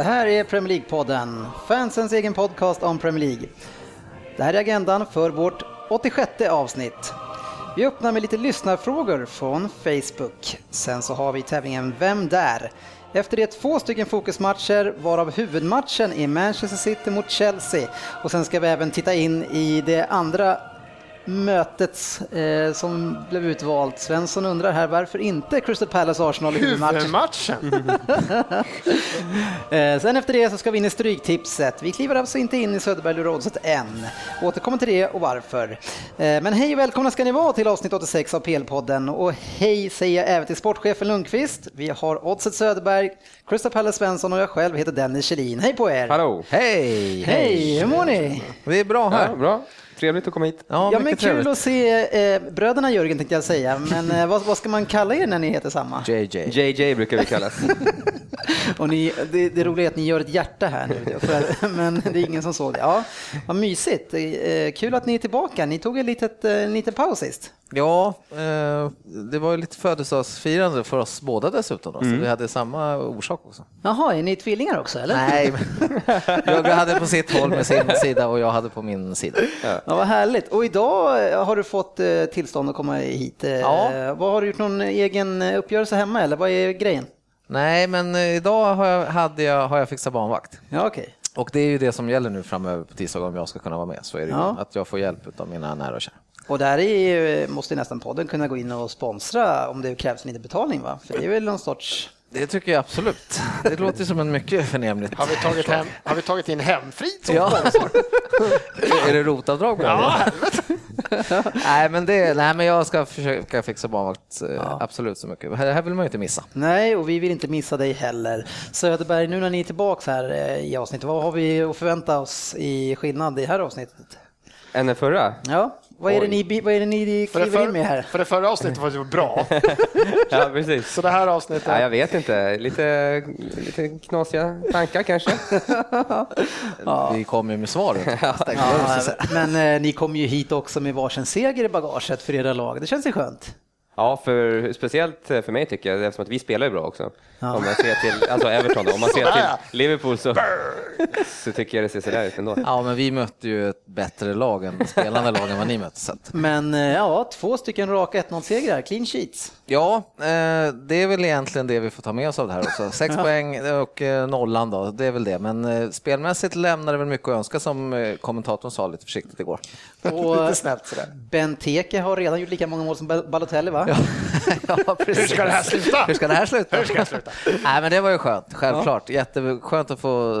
Det här är Premier League-podden, fansens egen podcast om Premier League. Det här är agendan för vårt 86 avsnitt. Vi öppnar med lite lyssnarfrågor från Facebook. Sen så har vi tävlingen Vem där? Efter det två stycken fokusmatcher, varav huvudmatchen är Manchester City mot Chelsea. Och sen ska vi även titta in i det andra mötet eh, som blev utvalt. Svensson undrar här varför inte Crystal Palace Arsenal i huvudmatch? Huvudmatchen. Eh, sen efter det så ska vi in i Stryktipset. Vi kliver alltså inte in i Söderberg Lurodset än. Återkommer till det och varför. Eh, men hej och välkomna ska ni vara till avsnitt 86 av PL-podden. Och hej säger jag även till sportchefen Lundqvist. Vi har Oddset Söderberg, Crystal Palace Svensson och jag själv heter Dennis Kjellin. Hej på er! Hallå! Hej! Hej, hur mår ni? Det är bra här. Ja, bra. Trevligt att komma hit. Ja, Ja men kul trevligt. att se eh, bröderna Jörgen tänkte jag säga, men eh, vad, vad ska man kalla er när ni heter samma? JJ. JJ brukar vi kallas. Och ni, det, det roliga är att ni gör ett hjärta här nu, för, men det är ingen som såg det. Ja, vad mysigt. Eh, Kul att ni är tillbaka. Ni tog en, litet, eh, en liten paus sist. Ja, eh, det var ju lite födelsedagsfirande för oss båda dessutom. Då, så vi hade samma orsak också. Jaha, är ni tvillingar också eller? Nej, men jag hade på sitt håll med sin sida och jag hade på min sida. Ja, vad härligt. Och idag eh, har du fått eh, tillstånd att komma hit. Ja. Vad Har du gjort någon egen uppgörelse hemma eller vad är grejen? Nej, men idag har jag, hade jag, har jag fixat barnvakt. Ja, okej. Och det är ju det som gäller nu framöver på tisdagar om jag ska kunna vara med. Så är det ju Ja. att jag får hjälp av mina nära och kära. Och där är, måste nästan podden kunna gå in och sponsra om det krävs lite betalning va? För det är väl någon sorts... Det tycker jag absolut. Det låter som en mycket förnämligt. Har vi tagit, hem, har vi tagit in Hemfrid som Ja. sponsor? Är det rotavdrag på Ja, det? nej, men det, nej, men jag ska försöka fixa barnvakt eh, absolut så mycket. Det här vill man ju inte missa. Nej, och vi vill inte missa dig heller. Söderberg, nu när ni är tillbaka här eh, i avsnittet, vad har vi att förvänta oss i skillnad i det här avsnittet? Än den förra? Ja, vad är det ni, vad är det ni för, det kliver in för, med här? för det förra avsnittet var ju bra, Ja, precis. så det här avsnittet... Ja, jag vet inte. Lite, lite knasiga tankar kanske. Vi kommer ju med svaret. Ja, men eh, ni kom ju hit också med varsin seger i bagaget för era lag. Det känns ju skönt. Ja, för, speciellt för mig tycker jag, eftersom att vi spelar ju bra också. Om man ser till, alltså Everton då, om man ser ja. till Liverpool så, så tycker jag det ser sådär ut ändå. Ja, men vi mötte ju ett bättre lag än spelande lag än vad ni mötte. Så Men eh, ja, två stycken raka 1-0-segrar, clean sheets. ja, eh, det är väl egentligen det vi får ta med oss av det här också. Sex poäng och eh, nollan då, det är väl det. Men spelmässigt lämnar det väl mycket att önska som kommentatorn sa lite försiktigt igår. Och Lite snällt sådär. Benteke har redan gjort lika många mål som Balotelli va? ja, precis. Hur ska det här sluta? Hur ska det här sluta? Hur ska det sluta? Nej, men det var ju skönt, självklart. Jätteskönt att få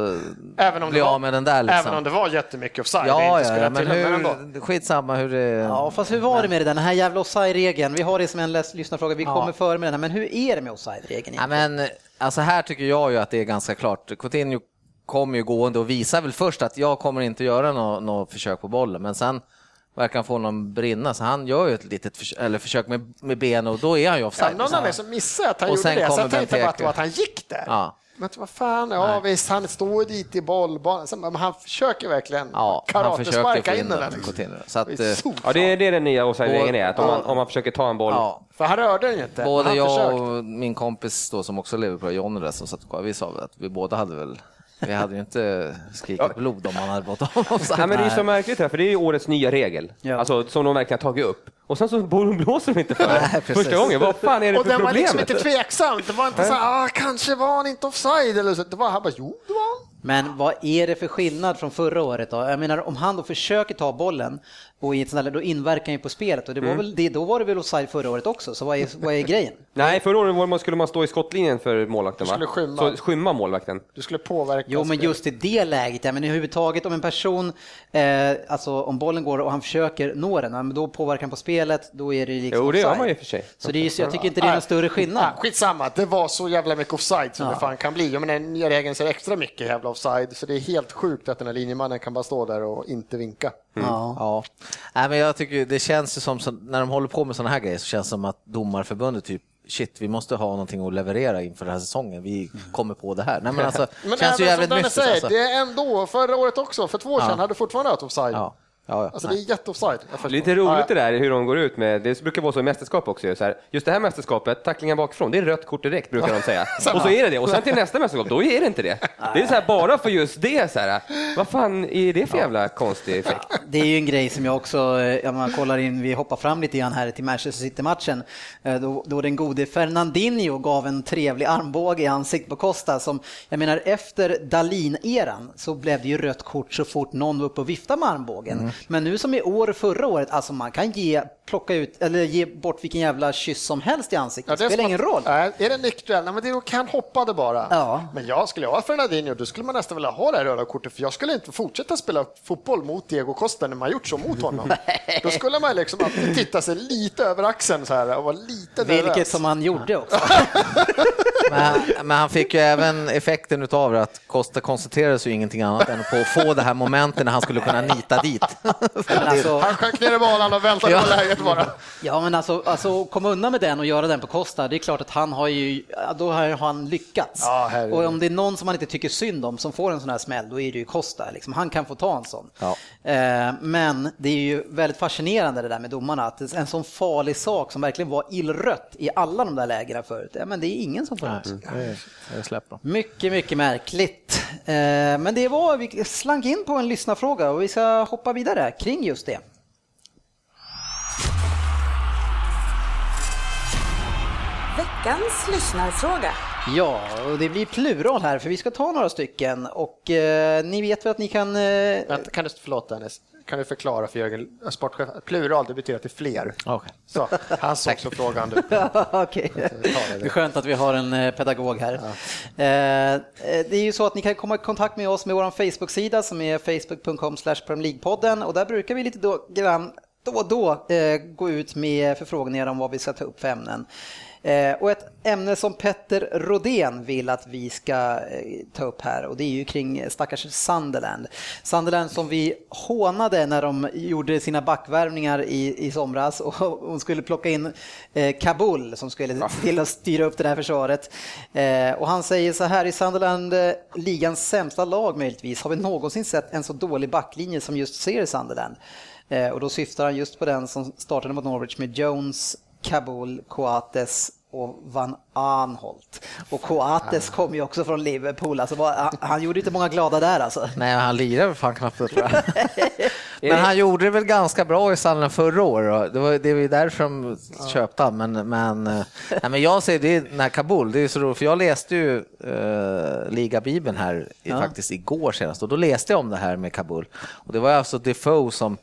Även om, bli det var, av med den där. Liksom. även om det var jättemycket offside. Ja, ja, jag men hur, skitsamma hur det... Ja, fast hur var det med det där, den här jävla offside-regeln? Vi har det som en lyssnarfråga, vi kommer före med den här, men hur är det med offside-regeln? Ja, men, alltså här tycker jag ju att det är ganska klart. Coutinho kommer ju gående och visar väl först att jag kommer inte göra något nå försök på bollen, men sen verkar få någon brinna, så han gör ju ett litet förs eller försök med, med ben och då är han ju Ja, offside. någon av er som missade att han Och gjorde sen det. kommer Sen tänkte jag bara att det var att han gick där. Ja. Men vad fan, ja visst, han står dit i bollbanan. Men han försöker verkligen Ja, karatesparka in in den. Så att, Det är eh, så Ja, det är det den nya offside-regeln är, att om Ja. man, om man försöker ta en boll. ja, För han rörde den ju inte. både jag försökte. och min kompis då, som också lever på Johnny där, som satt kvar, vi sa att vi båda hade väl vi hade ju inte skrikit blod om man hade fått av offside. Ja, men det är ju så märkligt här, för det är ju årets nya regel. Ja. Alltså, som de verkligen har tagit upp. Och sen så blåser de inte för Nej. Första gången. Vad fan är det Och för den var liksom inte tveksam. Det var inte så här, ah, kanske var han inte offside eller så. Det var han bara, jo, det var han. Men vad är det för skillnad från förra året då? Jag menar om han då försöker ta bollen och i ett sånt där, då inverkar han ju på spelet och det var Mm. väl, det, då var det väl offside förra året också, så vad är, vad är grejen? Nej, förra året man, skulle man stå i skottlinjen för målvakten va? Du skulle skymma. Så, skymma målvakten. Du skulle påverka Jo, men just i det läget, ja, men överhuvudtaget om en person, eh, alltså om bollen går och han försöker nå den, ja, men då påverkar han på spelet, då är det liksom Jo, det gör man ju för sig. Så det är, ju- så jag tycker inte det är någon större skillnad. Skitsamma, det var så jävla mycket offside som Ja. det fan kan bli. Jag menar, regeln ser extra mycket jävla offside, så det är helt sjukt att den här linjemannen kan bara stå där och inte vinka. Ja. Ja, Nej, men jag tycker det känns ju som, när de håller på med sådana här grejer så känns det som att domarförbundet typ shit, vi måste ha någonting att leverera inför den här säsongen. Vi kommer på det här. Nej, men alltså, Men känns ju även jävligt som Danne mystiskt. säger, Alltså. det är ändå, förra året också, för två år sedan, hade du fortfarande ett offside. Ja, ja, ja. Alltså det är jätteoffside. Lite roligt Ja, det där hur de går ut med, det brukar vara så i mästerskap också. Så här, just det här mästerskapet, tacklingen bakifrån, det är rött kort direkt brukar de säga. Och så är det det. Och sen till nästa mästerskap, då är det inte det. Det är så här bara för just det. Så här, vad fan är det för jävla konstig effekt? Det är ju en grej som jag också, eh, om man kollar in, vi hoppar fram lite grann här till Manchester City-matchen, eh, då, då den gode Fernandinho gav en trevlig armbåge i ansiktet på Costa som, jag menar efter Dalin-eran så blev det ju rött kort så fort någon var uppe och viftade med armbågen. Mm. Men nu som i år förra året, alltså man kan ge, plocka ut, eller ge bort vilken jävla kyss som helst i ansiktet, det är spelar ingen roll. Nej, är det nickduell, nej men det är han hoppade bara. Ja. Men jag skulle jag vara Fernandinho, då skulle man nästan vilja ha det här röda kortet, för jag skulle inte fortsätta spela fotboll mot Diego Costa när man gjort så mot honom. då skulle man liksom alltid titta sig lite över axeln så här och vara lite Vilket nervös. som han gjorde också. Men, men han fick ju även effekten utav det att Costa koncentrerade sig ju ingenting annat än på att få det här momentet när han skulle kunna nita dit. Alltså, Han sjönk ner i banan och väntade Ja. på läget bara. Ja, men alltså, alltså komma undan med den och göra den på Costa, det är klart att han har ju, då har han lyckats. Ja, och om det är någon som man inte tycker synd om som får en sån här smäll, då är det ju Costa. Liksom. Han kan få ta en sån. Ja. Eh, men det är ju väldigt fascinerande det där med domarna, att en sån farlig sak som verkligen var illrött i alla de där lägena förut, ja, men det är ingen som får något. Det släpper. Mycket, mycket märkligt. Eh, men det var, vi slank in på en lyssnarfråga och vi ska hoppa vidare kring just det. Veckans lyssnarfråga. Ja, och det blir plural här för vi ska ta några stycken och eh, ni vet väl att ni kan... Eh, Vänta, kan du, förlåt Dennis, kan du förklara för Jörgen, sportchef, plural det betyder att det är fler. Okej. Så, han såg också frågan du. Okej, det. det är skönt att vi har en eh, pedagog här. Eh, eh, Det är ju så att ni kan komma i kontakt med oss med vår Facebook-sida som är facebook.com podden och där brukar vi lite då, grann, då och då eh, gå ut med förfrågningar om vad vi ska ta upp för ämnen. Eh, Och ett ämne som Petter Rodén vill att vi ska eh, ta upp här och det är ju kring stackars Sunderland. Sunderland som vi hånade när de gjorde sina backvärvningar i, i somras och hon skulle plocka in eh, Kabul som skulle till att styra upp det här försvaret. Eh, och han säger så här, i Sunderland, eh, ligans sämsta lag möjligtvis, har vi någonsin sett en så dålig backlinje som just ser i Sunderland? Eh, och då syftar han just på den som startade mot Norwich med Jones, Kabul, Coates och Van Aanholt. Och Coates kom ju också från Liverpool, alltså, var- han, han gjorde inte många glada där alltså. Nej, han lirade väl fan knappt tror jag. Men han gjorde det väl ganska bra i Sunderland förra året. Det var, det var ju därför de köpte han. Men, men, eh, nej, men jag säger det är när Kabul, det är så roligt, för jag läste ju uh, Ligabibeln här i, faktiskt igår senast och då läste jag om det här med Kabul. Och det var alltså Defoe som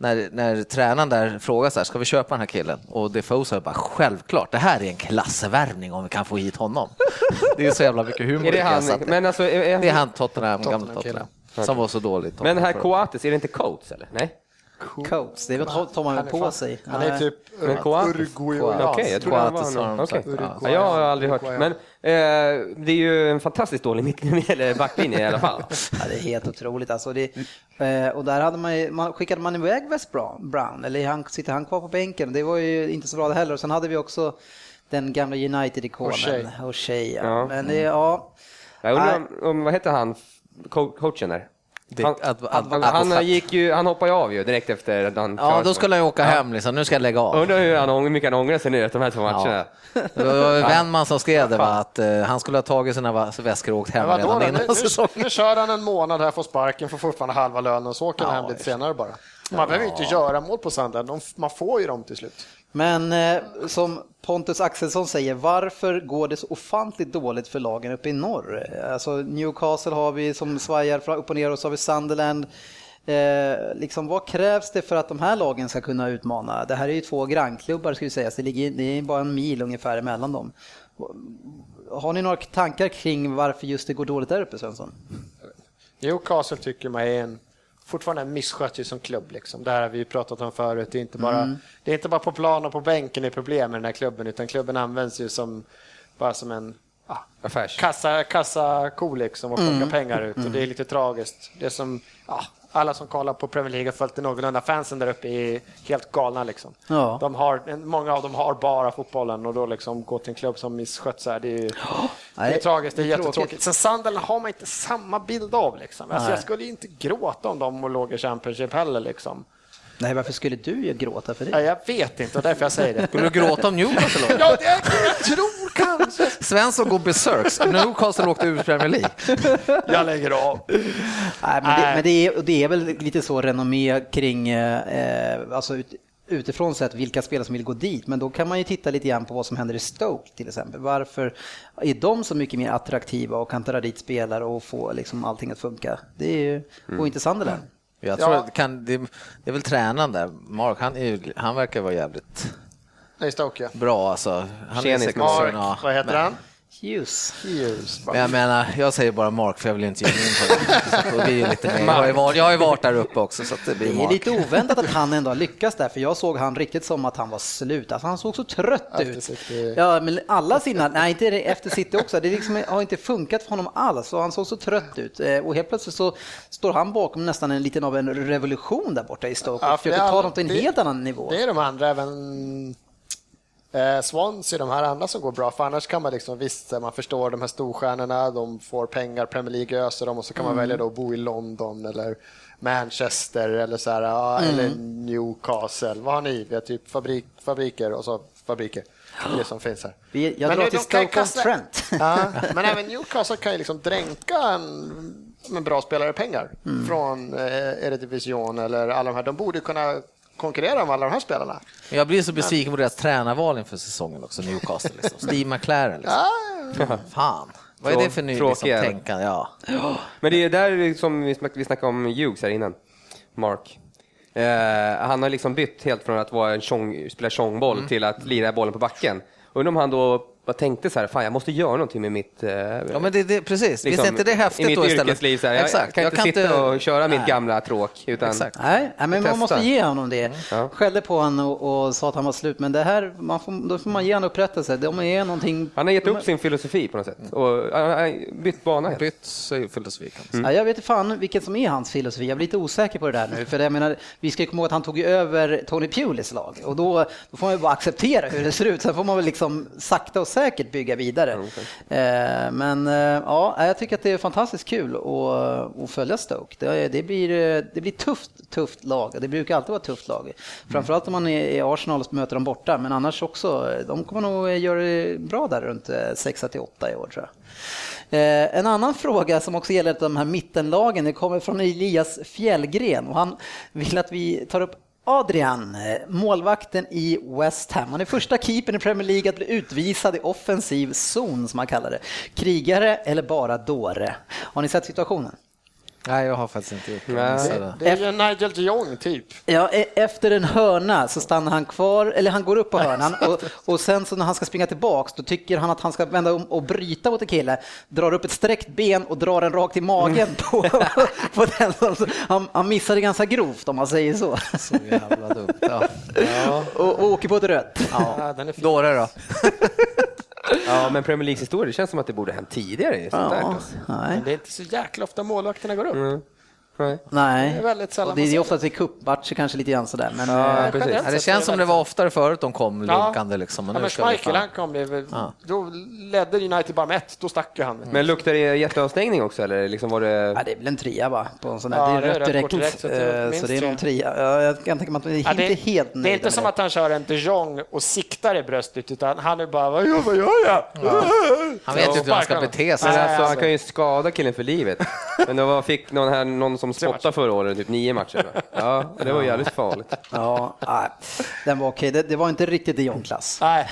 när, när tränaren där frågade så här, ska vi köpa den här killen? Och Defoe sa bara, självklart, det här är en klassvärvning om vi kan få hit honom. Det är så jävla mycket humor. Är det han? Men alltså, är, är, det är han Tottenham, gamla Tottenham-killen. Tottenham, som var så dåligt. Men här Tottenham. Coates, är det inte Coates eller? Nej? Coates, det är väl tar man väl på fan- sig. Han är typ Coates? Uruguayansk. Okej, jag tror det var Okej. sagt, Ja, jag har aldrig hört. Men eh, det är ju en fantastiskt dålig eller backlinje i alla fall. Ja, det är helt otroligt alltså. Det, eh, och där hade man, ju- man, skickade man iväg West Brown, eller han, sitter han kvar på bänken? Det var ju inte så bra det heller. Och sen hade vi också den gamla United-ikonen, O'Shea. Ja. Ja. Men det, ja, Jag undrar om, om, vad heter han, Co- coachen där? Det- Han, gick ju, han hoppade ju av ju direkt efter att han Ja, då skulle han ju åka hem liksom. Nu ska jag lägga av. Undrar hur han, hur mycket han ångrar sig nu efter de här två matcherna. Det var Wennman som skrev det, va? att eh, han skulle ha tagit sina väskor och åkt hem vadå, redan då? innan nu, nu, säsongen. nu kör han en månad här, får sparken, får fortfarande halva lönen och så åker han hem lite senare bara. Man behöver ju inte göra mål på De, man får ju dem till slut. Men eh, som Pontus Axelsson säger, varför går det så ofantligt dåligt för lagen uppe i norr? Alltså Newcastle har vi som svajar upp och ner och så har vi Sunderland. Eh, liksom, vad krävs det för att de här lagen ska kunna utmana? Det här är ju två grannklubbar ska vi säga, det, ligger, det är bara en mil ungefär emellan dem. Har ni några tankar kring varför just det går dåligt där uppe, Svensson? Newcastle tycker man är en, fortfarande en misskött som klubb. Liksom. Det här har vi pratat om förut. Det är, inte bara, mm. det är inte bara på plan och på bänken det är problem med den här klubben, utan klubben används ju som, bara som en ah, kassa, kassa ko liksom och plocka mm. pengar ut. Och det är lite tragiskt. Det är som, ah, alla som kollar på Premier League har följt det någorlunda. Fansen där uppe är helt galna. Liksom. Ja. De har, många av dem har bara fotbollen och då liksom gå till en klubb som misskött sig. Det är, oh, det är tragiskt, det är, det är jättetråkigt. Sen Sunderland har man inte samma bild av. Liksom. Alltså, jag skulle inte gråta om de låg i Championship heller. Liksom. Nej, varför skulle du gråta för det? Ja, jag vet inte och därför jag säger det. Skulle du gråta om Newcastle Ja, det, jag tror kanske. Svensson går besöks. Newcastle åkte ur Premier League. Jag lägger av. Nej, men, det, men det, är, det är väl lite så renommé kring, eh, alltså ut, utifrån sett vilka spelare som vill gå dit, men då kan man ju titta lite grann på vad som händer i Stoke till exempel. Varför är de så mycket mer attraktiva och kan ta dit spelare och få liksom allting att funka? Det är ju, mm. och inte Sunderland. Jag tror ja. det, kan, det, det, är väl tränaren där, Mark, han, är, han verkar vara jävligt Nej, Stoke, bra. Alltså. Han är säkert Mark, ja, vad heter men, han? Hughes. Hughes men jag menar, jag säger bara Mark för jag vill inte ge mig in på det. det lite mer. Jag, har ju varit, jag har ju varit där uppe också så det blir Det är lite oväntat att han ändå har lyckats där för jag såg han riktigt som att han var slut. Alltså, han såg så trött ut. Ja, men alla sina, nej inte efter City också, det liksom har inte funkat för honom alls och han såg så trött ut. Eh, och helt plötsligt så står han bakom nästan en liten av en revolution där borta i Stoke och ja, försöker ta dem till en helt annan nivå. Det är de andra, även Eh, Swansea, de här andra som går bra, för annars kan man liksom, visst, man förstår de här storstjärnorna, de får pengar, Premier League öser dem och så kan man mm. välja då att bo i London eller Manchester eller, så här, ja, mm. eller Newcastle. Vad har ni? Vi har typ fabrik, fabriker och så fabriker. Det som finns här. Vi, jag men drar till Stoke on Trent. ja, men även Newcastle kan ju liksom dränka en, en bra spelare pengar mm. från eh, Eredivision eller alla de här. De borde kunna konkurrera med alla de här spelarna. Jag blir så besviken på deras tränarval inför säsongen också, Newcastle. Liksom. Steve McLaren. Liksom. Fan. Vad är det för ny liksom, tänkande? Ja. Men det är där som vi snackade om Hughes här innan, Mark. Uh, han har liksom bytt helt från att vara en tjong, spela tjongboll mm. till att lira bollen på backen. Undrar om han då bara tänkte så här, fan jag måste göra någonting med mitt... Eh, ja men det, det precis, liksom, visst är inte det häftigt i mitt då yrkesliv. Så här, Exakt. Jag kan jag inte kan sitta inte... och köra nej. mitt gamla tråk. Utan Exakt. Nej, nej men man måste ge honom det. Mm. Ja. Skällde på honom och, och, sa att han var slut, men det här, man får, då får man ge honom upprättelse. De är någonting... Han har gett upp sin filosofi på något sätt och han har bytt bana. Helt. Bytt filosofi. Mm. Ja, jag vet inte fan vilken som är hans filosofi. Jag blir lite osäker på det där nu, för jag menar, vi ska komma ihåg att han tog över Tony Pulis lag och då, då får man ju bara acceptera hur det ser ut. Sen får man väl liksom sakta och säkert bygga vidare vidare. Okay. Men eh, ja, jag tycker att det är fantastiskt kul att, att följa Stoke. Det, det, blir, det blir tufft, tufft lag. Det brukar alltid vara tufft lag. Framförallt om man är i Arsenal och möter dem borta, men annars också. De kommer nog göra det bra där runt 6 eh, 8 i år tror jag. En annan fråga som också gäller de här mittenlagen, det kommer från Elias Fjällgren och han vill att vi tar upp Adrian, målvakten i West Ham. Han är första keepern i Premier League att bli utvisad i offensiv zon, som man kallar det. Krigare eller bara dåre? Har ni sett situationen? Nej, jag har faktiskt inte gjort det. Det, det är ju Nigel de Jong typ. Ja, e- efter en hörna så stannar han kvar, eller han går upp på hörnan och, och sen så när han ska springa tillbaks då tycker han att han ska vända om och bryta mot en kille, drar upp ett sträckt ben och drar den rakt i magen på, på den. Han, han missade ganska grovt om man säger så. Så jävla dumt. Ja. Ja. Och, och åker på ett rött. Ja, den är Dåre då. Ja, men Premier Leagues historia, det känns som att det borde hänt tidigare. Ja, nej. det är inte så jäkla ofta målvakterna går upp. Mm. Nej. Nej. Det är väldigt sällan. Det är ofta till cupmatcher kanske lite grann sådär. Men, ja, eh, precis. Ja, det känns som det var oftare förut de kom lunkande. Liksom, men ja, men Schmeichel, han kom, ja. då ledde United bara med ett, då stack han. Men luktar det jätteavstängning också eller liksom var det? Ja, det är väl en trea bara på en sån där. Ja, det är rött direkt, direkt, så, så det är nog trea. Ja, jag kan tänka mig att man är ja, inte helt nöjd Det är inte som att han kör en de Jong och siktar i bröstet, utan han är bara, vad gör, jag? Han vet ju inte hur han ska bete sig. Alltså, han kan ju skada killen för livet. Men det var, fick någon, här, någon som spottade förra året, typ nio matcher. Ja, det var jävligt farligt. Ja, nej, den var okej. Det, det var inte riktigt de Jong-klass. Nej.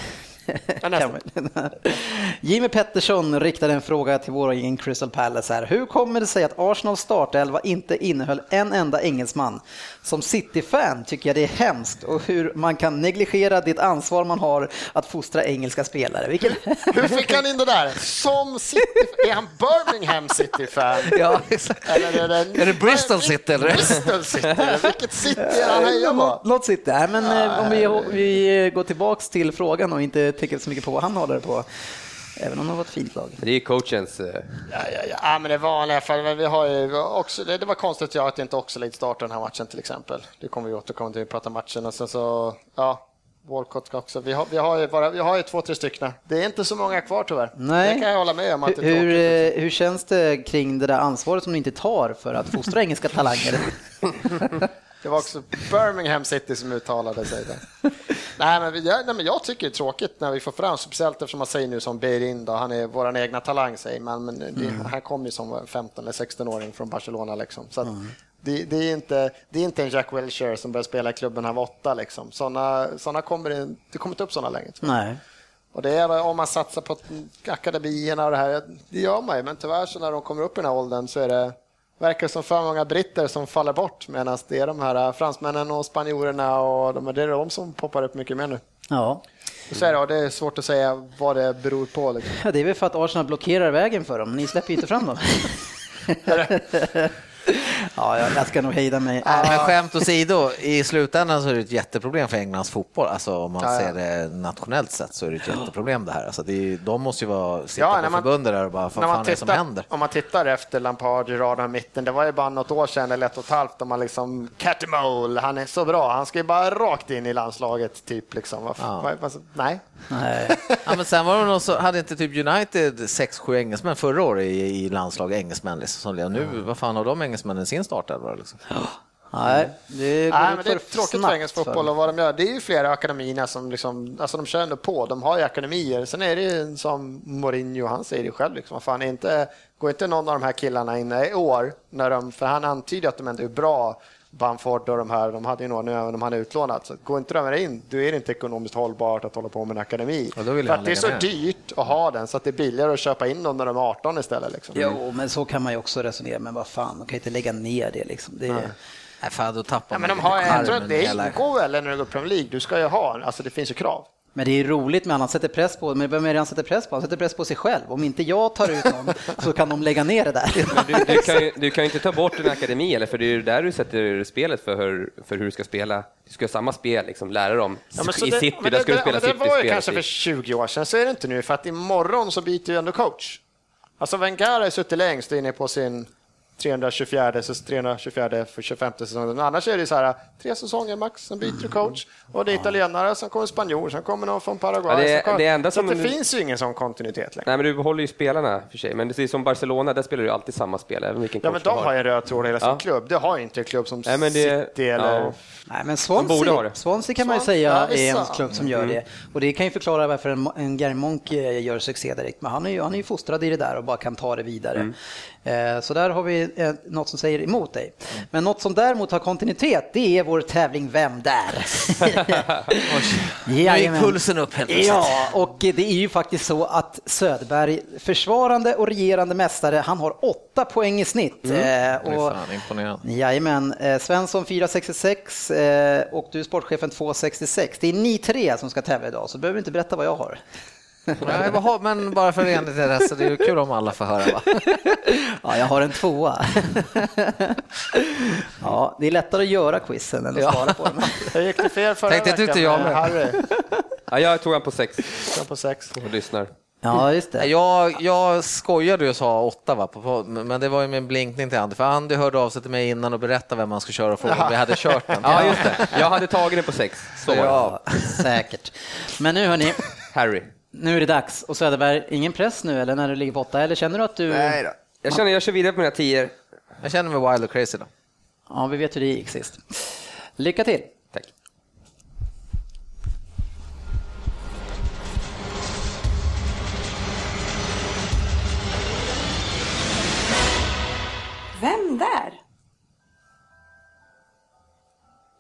Jimmy Pettersson riktade en fråga till vår egen Crystal Palace här. Hur kommer det sig att Arsenals startelva inte innehöll en enda engelsman? Som City-fan tycker jag det är hemskt och hur man kan negligera det ansvar man har att fostra engelska spelare. Vilken... Hur fick han in det där? Som City, är han Birmingham City-fan? Ja, exakt. Eller är det, Är det Bristol City, eller? Bristol City, vilket City är han hejar på? Något- Något City. Nej, men eh, om vi, vi går tillbaks till frågan och inte tänker så mycket på vad han håller på. Även om det var ett fint lag. Det är coachens... eh, Ja, ja, ja. ja, men det vanliga fall. men Vi har ju också, det, det var konstigt ja, att inte Oxlade startade den här matchen till exempel. Det kommer vi återkomma till, vi pratar matchen och sen så, ja, Walcott också. Vi har, vi har ju bara, vi har ju två, tre stycken. Det är inte så många kvar tyvärr. Nej. Det kan jag hålla med om. Att det Hur, är hur, eh, hur känns det kring det där ansvaret som ni inte tar för att fostra engelska talanger? Det var också Birmingham City som uttalade sig där. nej, men jag, nej, men jag tycker det är tråkigt när vi får fram, speciellt eftersom man säger nu som Beirin, då, han är vår egna talang säger man, men det, han kom ju som 15 eller 16-åring från Barcelona liksom. Så att, det, det, är inte, det är inte en Jack Wilshere som började spela i klubben när han var åtta liksom. Såna, såna kommer det, det kommer inte upp sådana längre. Nej. Och det är om man satsar på akademierna och det här, det gör man ju, men tyvärr så när de kommer upp i den här åldern så är det verkar som för många britter som faller bort medan det är de här fransmännen och spanjorerna och de, det är de som poppar upp mycket mer nu. Ja. Så är det, det är svårt att säga vad det beror på. Liksom. ja, det är väl för att Arsenal blockerar vägen för dem. Ni släpper ju inte fram dem. ja, jag, ska nog hejda mig. Nej, men skämt åsido, i slutändan så är det ett jätteproblem för Englands fotboll. Alltså om man Ja, ja. ser det nationellt sett så är det ett jätteproblem det här. Alltså det är, de måste ju vara, sitta Ja, på man- förbundet där och bara, vad fan är det som tittar- händer? Om man tittar efter Lampard, Gerard och mitten, det var ju bara något år sedan eller ett och ett halvt om man liksom Catamole, han är så bra, han ska ju bara rakt in i landslaget typ liksom. Vad, Ja. vad, vad, nej. Nej. Ja, men sen var det någon så, hade inte typ United sex sju engelsmän förra året i, i landslag, engelsmän liksom, som. Nu, vad fan har de engelsmännen sin startelva liksom? Ja. Nej, det går Nej, men det är tråkigt för engelsk fotboll och vad de gör. Det är ju flera akademierna som liksom, alltså de kör ändå på. De har ju akademier. Sen är det ju som Mourinho, han säger det själv, liksom, fan, inte, går inte någon av de här killarna in i år, när de, för han antyder att de ändå är bra, Bamford och de här, de hade ju några nu även om han är utlånad. Så går inte de in, då är det inte ekonomiskt hållbart att hålla på med en akademi. Ja, då vill för att det är så ner. dyrt att ha den, så att det är billigare att köpa in dem när de är 18 istället. Liksom. Jo, men så kan man ju också resonera. Men vad fan, de kan ju inte lägga ner det liksom. Det, Nej, fan, då tappar Ja, men de har, jag tror det ingår väl när du går Premier League, du ska ju ha, alltså det finns ju krav. Men det är roligt med att han sätter press på, men vem är det han sätter press på? Han sätter press på sig själv. Om inte jag tar ut någon så kan de lägga ner det där. Du, du, kan ju, du kan ju inte ta bort en akademi, eller för det är ju där du sätter spelet för hur, för hur du ska spela. Du ska ha samma spel, liksom, lära dem. Ja, I det- City, men där det- ska du det- spela men Det var ju City-spel. kanske för 20 år sedan, så är det inte nu, för att imorgon så byter ju ändå coach. Alltså Wenger har suttit längst inne på sin 324, så 324 för 25 säsongen. Annars är det så här, tre säsonger max, sen byter du coach. Och det är italienare, sen kommer spanjor, sen kommer någon från Paraguay. Ja, det- kommer... det enda så att som- det finns ju ingen sån kontinuitet längre. Nej, men du behåller ju spelarna för sig. Men det är som Barcelona, där spelar du alltid samma spel, även vilken Ja, men du de har ju en röd tråd i hela sin Ja. klubb. Det har ju inte en klubb som Nej, men det- City eller... ja. Nej, men De borde ha Swansea, det. Swansea kan man ju Swansea, säga ja, är en klubb som gör det. Och det kan ju förklara varför en, en Gary Monk eh, gör succé direkt. Men han är, ju, han är ju fostrad i det där och bara kan ta det vidare. Eh, Så där har vi eh, något som säger emot dig. Men något som däremot har kontinuitet, det är vår tävling Vem där? Nu gick pulsen upp helt plötsligt. Ja, och det är ju faktiskt så att Söderberg, försvarande och regerande mästare, han har åtta poäng i snitt. Eh, Det är och, fan imponerande. Jajamän, eh, Svensson 4,66 eh, och du sportchefen 2,66. Det är ni tre som ska tävla idag, så behöver inte berätta vad jag har. Nej, vad men bara för enhetlighet, så det är ju kul om alla får höra va? Ja, jag har en tvåa. Ja, det är lättare att göra quizen än att Ja. svara på den. Jag gick till fel förra Tänkte veckan tyckte jag med. Harry. Ja, jag tog han på sex Jag på sex. och lyssnar. Ja, just det. Jag, jag skojade ju och sa åtta, va, men det var ju en blinkning till Andy, för Andy hörde av sig till mig innan och berättade vem man ska köra och frågade om vi hade kört den. Ja, just det. Jag hade tagit den på sex. Så det. Ja, säkert. Men nu hörni, Harry. Nu är det dags. Och Söderberg, ingen press nu eller när du ligger på åtta? Eller känner du att du... Nej då. Jag känner jag kör vidare på mina tior. Jag känner mig wild och crazy då. Ja, vi vet hur det gick sist. Lycka till! Tack. vem där?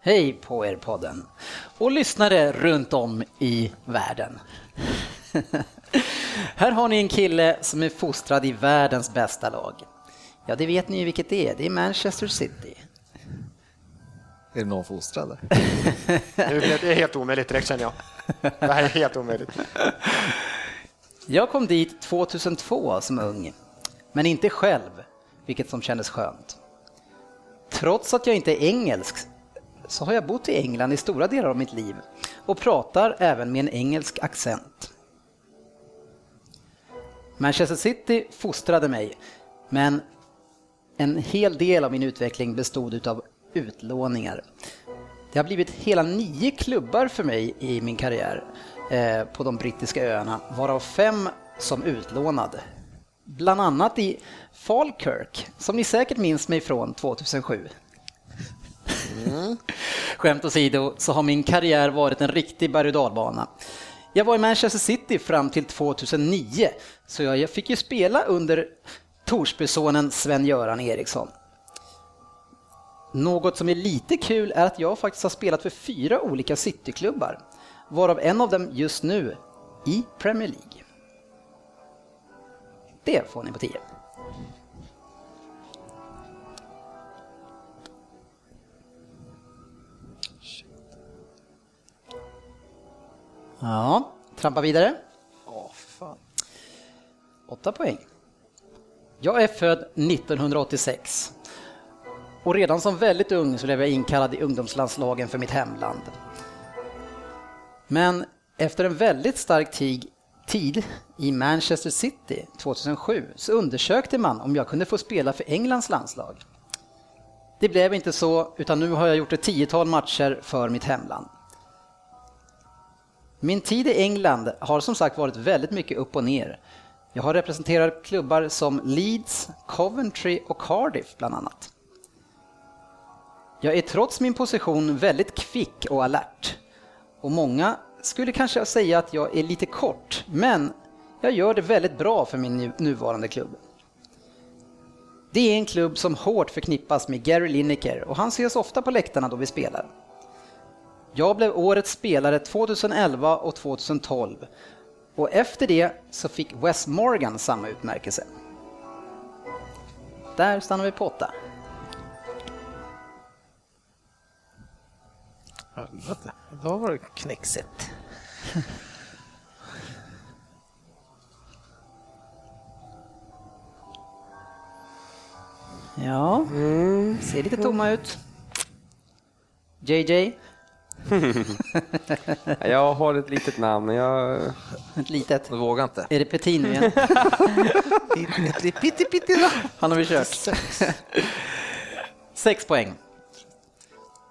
Hej på er podden och lyssnare runt om i världen. Här har ni en kille som är fostrad i världens bästa lag. Ja, det vet ni ju vilket det är. Det är Manchester City. Är det någon fostrad där? Det helt omöjligt direkt känner jag. Det här är helt omöjligt. Jag kom dit 2002 som ung, men inte själv, vilket som kändes skönt. Trots att jag inte är engelsk så har jag bott i England i stora delar av mitt liv och pratar även med en engelsk accent. Manchester City fostrade mig, men en hel del av min utveckling bestod av utlåningar. Det har blivit hela nio klubbar för mig i min karriär eh, på de brittiska öarna, varav fem som utlånad. Bland annat i Falkirk, som ni säkert minns mig från 2007. Mm. Skämt åsido så har min karriär varit en riktig berg och dalbana. Jag var i Manchester City fram till 2009, så jag fick ju spela under Torsbysonen Sven-Göran Eriksson. Något som är lite kul är att jag faktiskt har spelat för fyra olika Cityklubbar, varav en av dem just nu i Premier League. Det får ni på 10. Ja, trampa vidare. Åh, fan. Åtta poäng. Jag är född 1986 och redan som väldigt ung så blev jag inkallad i ungdomslandslagen för mitt hemland. Men efter en väldigt stark tid, tid i Manchester City 2007 så undersökte man om jag kunde få spela för Englands landslag. Det blev inte så, utan nu har jag gjort ett tiotal matcher för mitt hemland. Min tid i England har som sagt varit väldigt mycket upp och ner. Jag har representerat klubbar som Leeds, Coventry och Cardiff bland annat. Jag är trots min position väldigt kvick och alert. Och många skulle kanske säga att jag är lite kort, men jag gör det väldigt bra för min nuvarande klubb. Det är en klubb som hårt förknippas med Gary Lineker och han ses ofta på läktarna då vi spelar. Jag blev årets spelare 2011 och 2012 och efter det så fick Wes Morgan samma utmärkelse. Där stannar vi på åtta. Helvete, då var det knäcksigt. Ja, ser lite tomma ut. JJ, Jag har ett litet namn, men jag... ett litet. Du vågar inte. Är det Petin nu igen? Pitti, pitti, då. Han har vi kört. Sex poäng.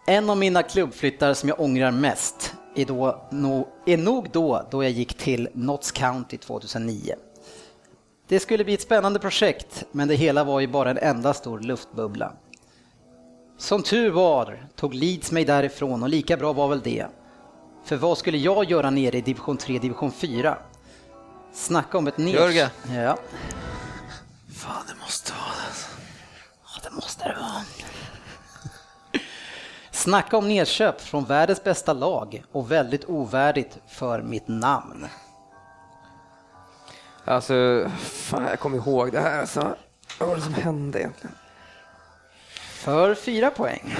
En av mina klubbflyttar som jag ångrar mest är, då, no, är nog då, då jag gick till Notts County 2009. Det skulle bli ett spännande projekt, men det hela var ju bara en enda stor luftbubbla. Som tur var tog Leeds mig därifrån och lika bra var väl det. För vad skulle jag göra nere i division 3, division 4? Snacka om ett ners... Jörgen. Ja. Fan, det måste vara det. Ja, det måste det vara. Snacka om nedköp från världens bästa lag och väldigt ovärdigt för mitt namn. Alltså, fan, jag kommer ihåg det här. Alltså, vad var det som hände egentligen? För fyra poäng.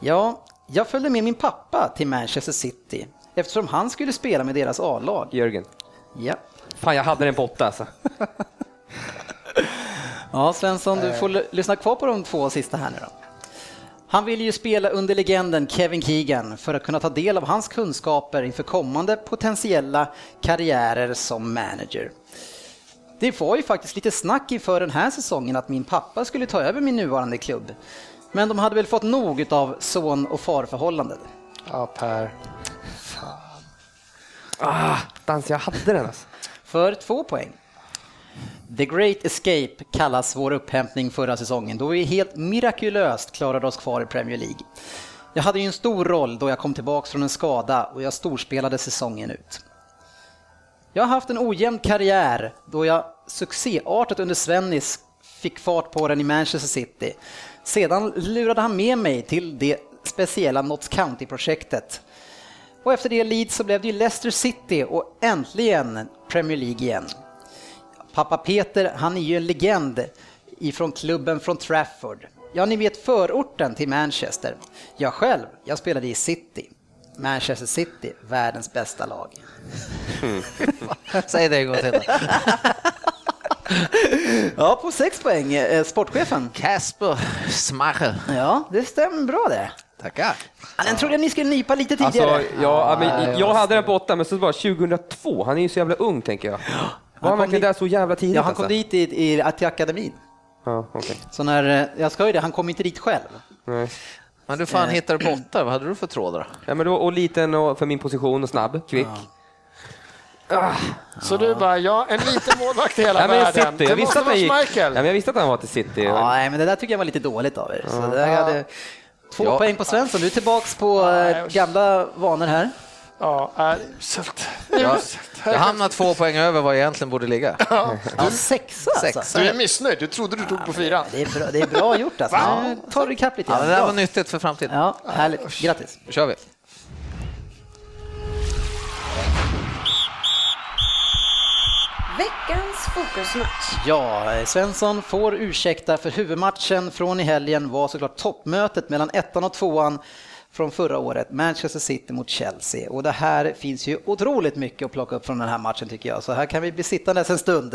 Ja, jag följde med min pappa till Manchester City eftersom han skulle spela med deras A-lag. Jörgen. Ja. Fan, jag hade den på åtta alltså. Ja, Svensson, du får l- lyssna kvar på de två sista här nu då. Han ville ju spela under legenden Kevin Keegan för att kunna ta del av hans kunskaper inför kommande potentiella karriärer som manager. Det var ju faktiskt lite snack inför den här säsongen att min pappa skulle ta över min nuvarande klubb. Men de hade väl fått nog av son och farförhållandet. Ja, Per. Ah, dans, jag hade den alltså. För två poäng. The Great Escape kallas vår upphämtning förra säsongen då vi helt mirakulöst klarade oss kvar i Premier League. Jag hade ju en stor roll då jag kom tillbaka från en skada och jag storspelade säsongen ut. Jag har haft en ojämn karriär då jag succéartat under Svennis fick fart på den i Manchester City. Sedan lurade han med mig till det speciella Notts County-projektet. Och efter det Leeds så blev det ju Leicester City och äntligen Premier League igen. Pappa Peter, han är ju en legend ifrån klubben från Trafford. Ja, ni vet förorten till Manchester. Jag själv, jag spelade i City. Manchester City, världens bästa lag. Säg det en gång till. Ja, på sex poäng. Eh, Sportchefen. Kasper Schmeichel. Ja, det stämmer bra det. Tackar. Den trodde jag ni skulle nypa lite tidigare. Alltså, ja, men, jag hade den på åtta, men så bara 2002. Han är ju så jävla ung, tänker jag. Var han kom verkligen dit- där så jävla tidigt? Ja, han alltså? kom dit i, i, till akademin. Ja, okej. Så när, eh, jag ska ju det, han kom inte dit själv. Nej. Men du fan hittade på åtta, vad hade du för trådar? Ja, men då, och liten och för min position och snabb, kvick. Så du bara, ja, en liten målvakt i hela Ja, men världen. City. Det Jag måste visste, att han vara gick, ja, Schmeichel. men jag visste att han var till City. Ja, nej, men det där tycker jag var lite dåligt av er. Så där hade två Ja. poäng på Svensson. Du är tillbaks på eh, gamla vanor här. Ja, det uselt. Det är Jag, hamnar två poäng över vad jag egentligen borde ligga. Ja, sexa alltså. Sexa. Du är missnöjd, du trodde du tog på fyran. Det är bra, det är bra gjort alltså. Nu tar du ikapp lite Ja, det där var nyttigt för framtiden. Ja, härligt. Grattis. Då kör vi. Veckans fokusmatch. Ja, Svensson får ursäkta för huvudmatchen från i helgen var såklart toppmötet mellan ettan och tvåan från förra året, Manchester City mot Chelsea. Och det här finns ju otroligt mycket att plocka upp från den här matchen tycker jag, så här kan vi bli sittandes en stund.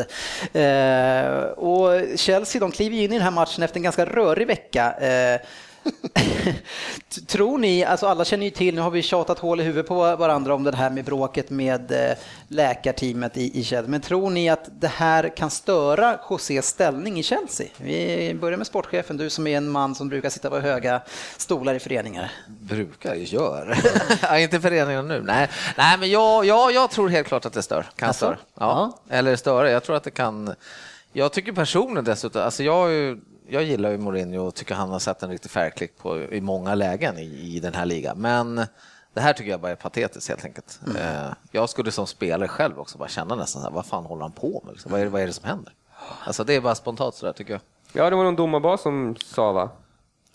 Eh, och Chelsea, de kliver ju in i den här matchen efter en ganska rörig vecka. Eh, Tror ni, alltså alla känner ju till, nu har vi tjatat hål i huvudet på varandra om det här med bråket med eh, läkarteamet i, i Chelsea, men tror ni att det här kan störa Josés ställning i Chelsea? Vi börjar med sportchefen, du som är en man som brukar sitta på höga stolar i föreningar. Brukar, gör. ja, inte föreningen nu. Nej, Nej men jag, jag, jag tror helt klart att det stör. Kan Alltså? störa. Ja. Eller störa, jag tror att det kan... Jag tycker personligen dessutom, alltså jag, är ju- jag gillar ju Mourinho och tycker han har sett en riktig färgklick på i många lägen i, i den här ligan. Men det här tycker jag bara är patetiskt helt enkelt. Eh, Jag skulle som spelare själv också bara känna nästan så här, vad fan håller han på med? Liksom? Vad, är det, vad är det som händer? Alltså det är bara spontant sådär tycker jag. Ja, det var någon domarbas som sa va?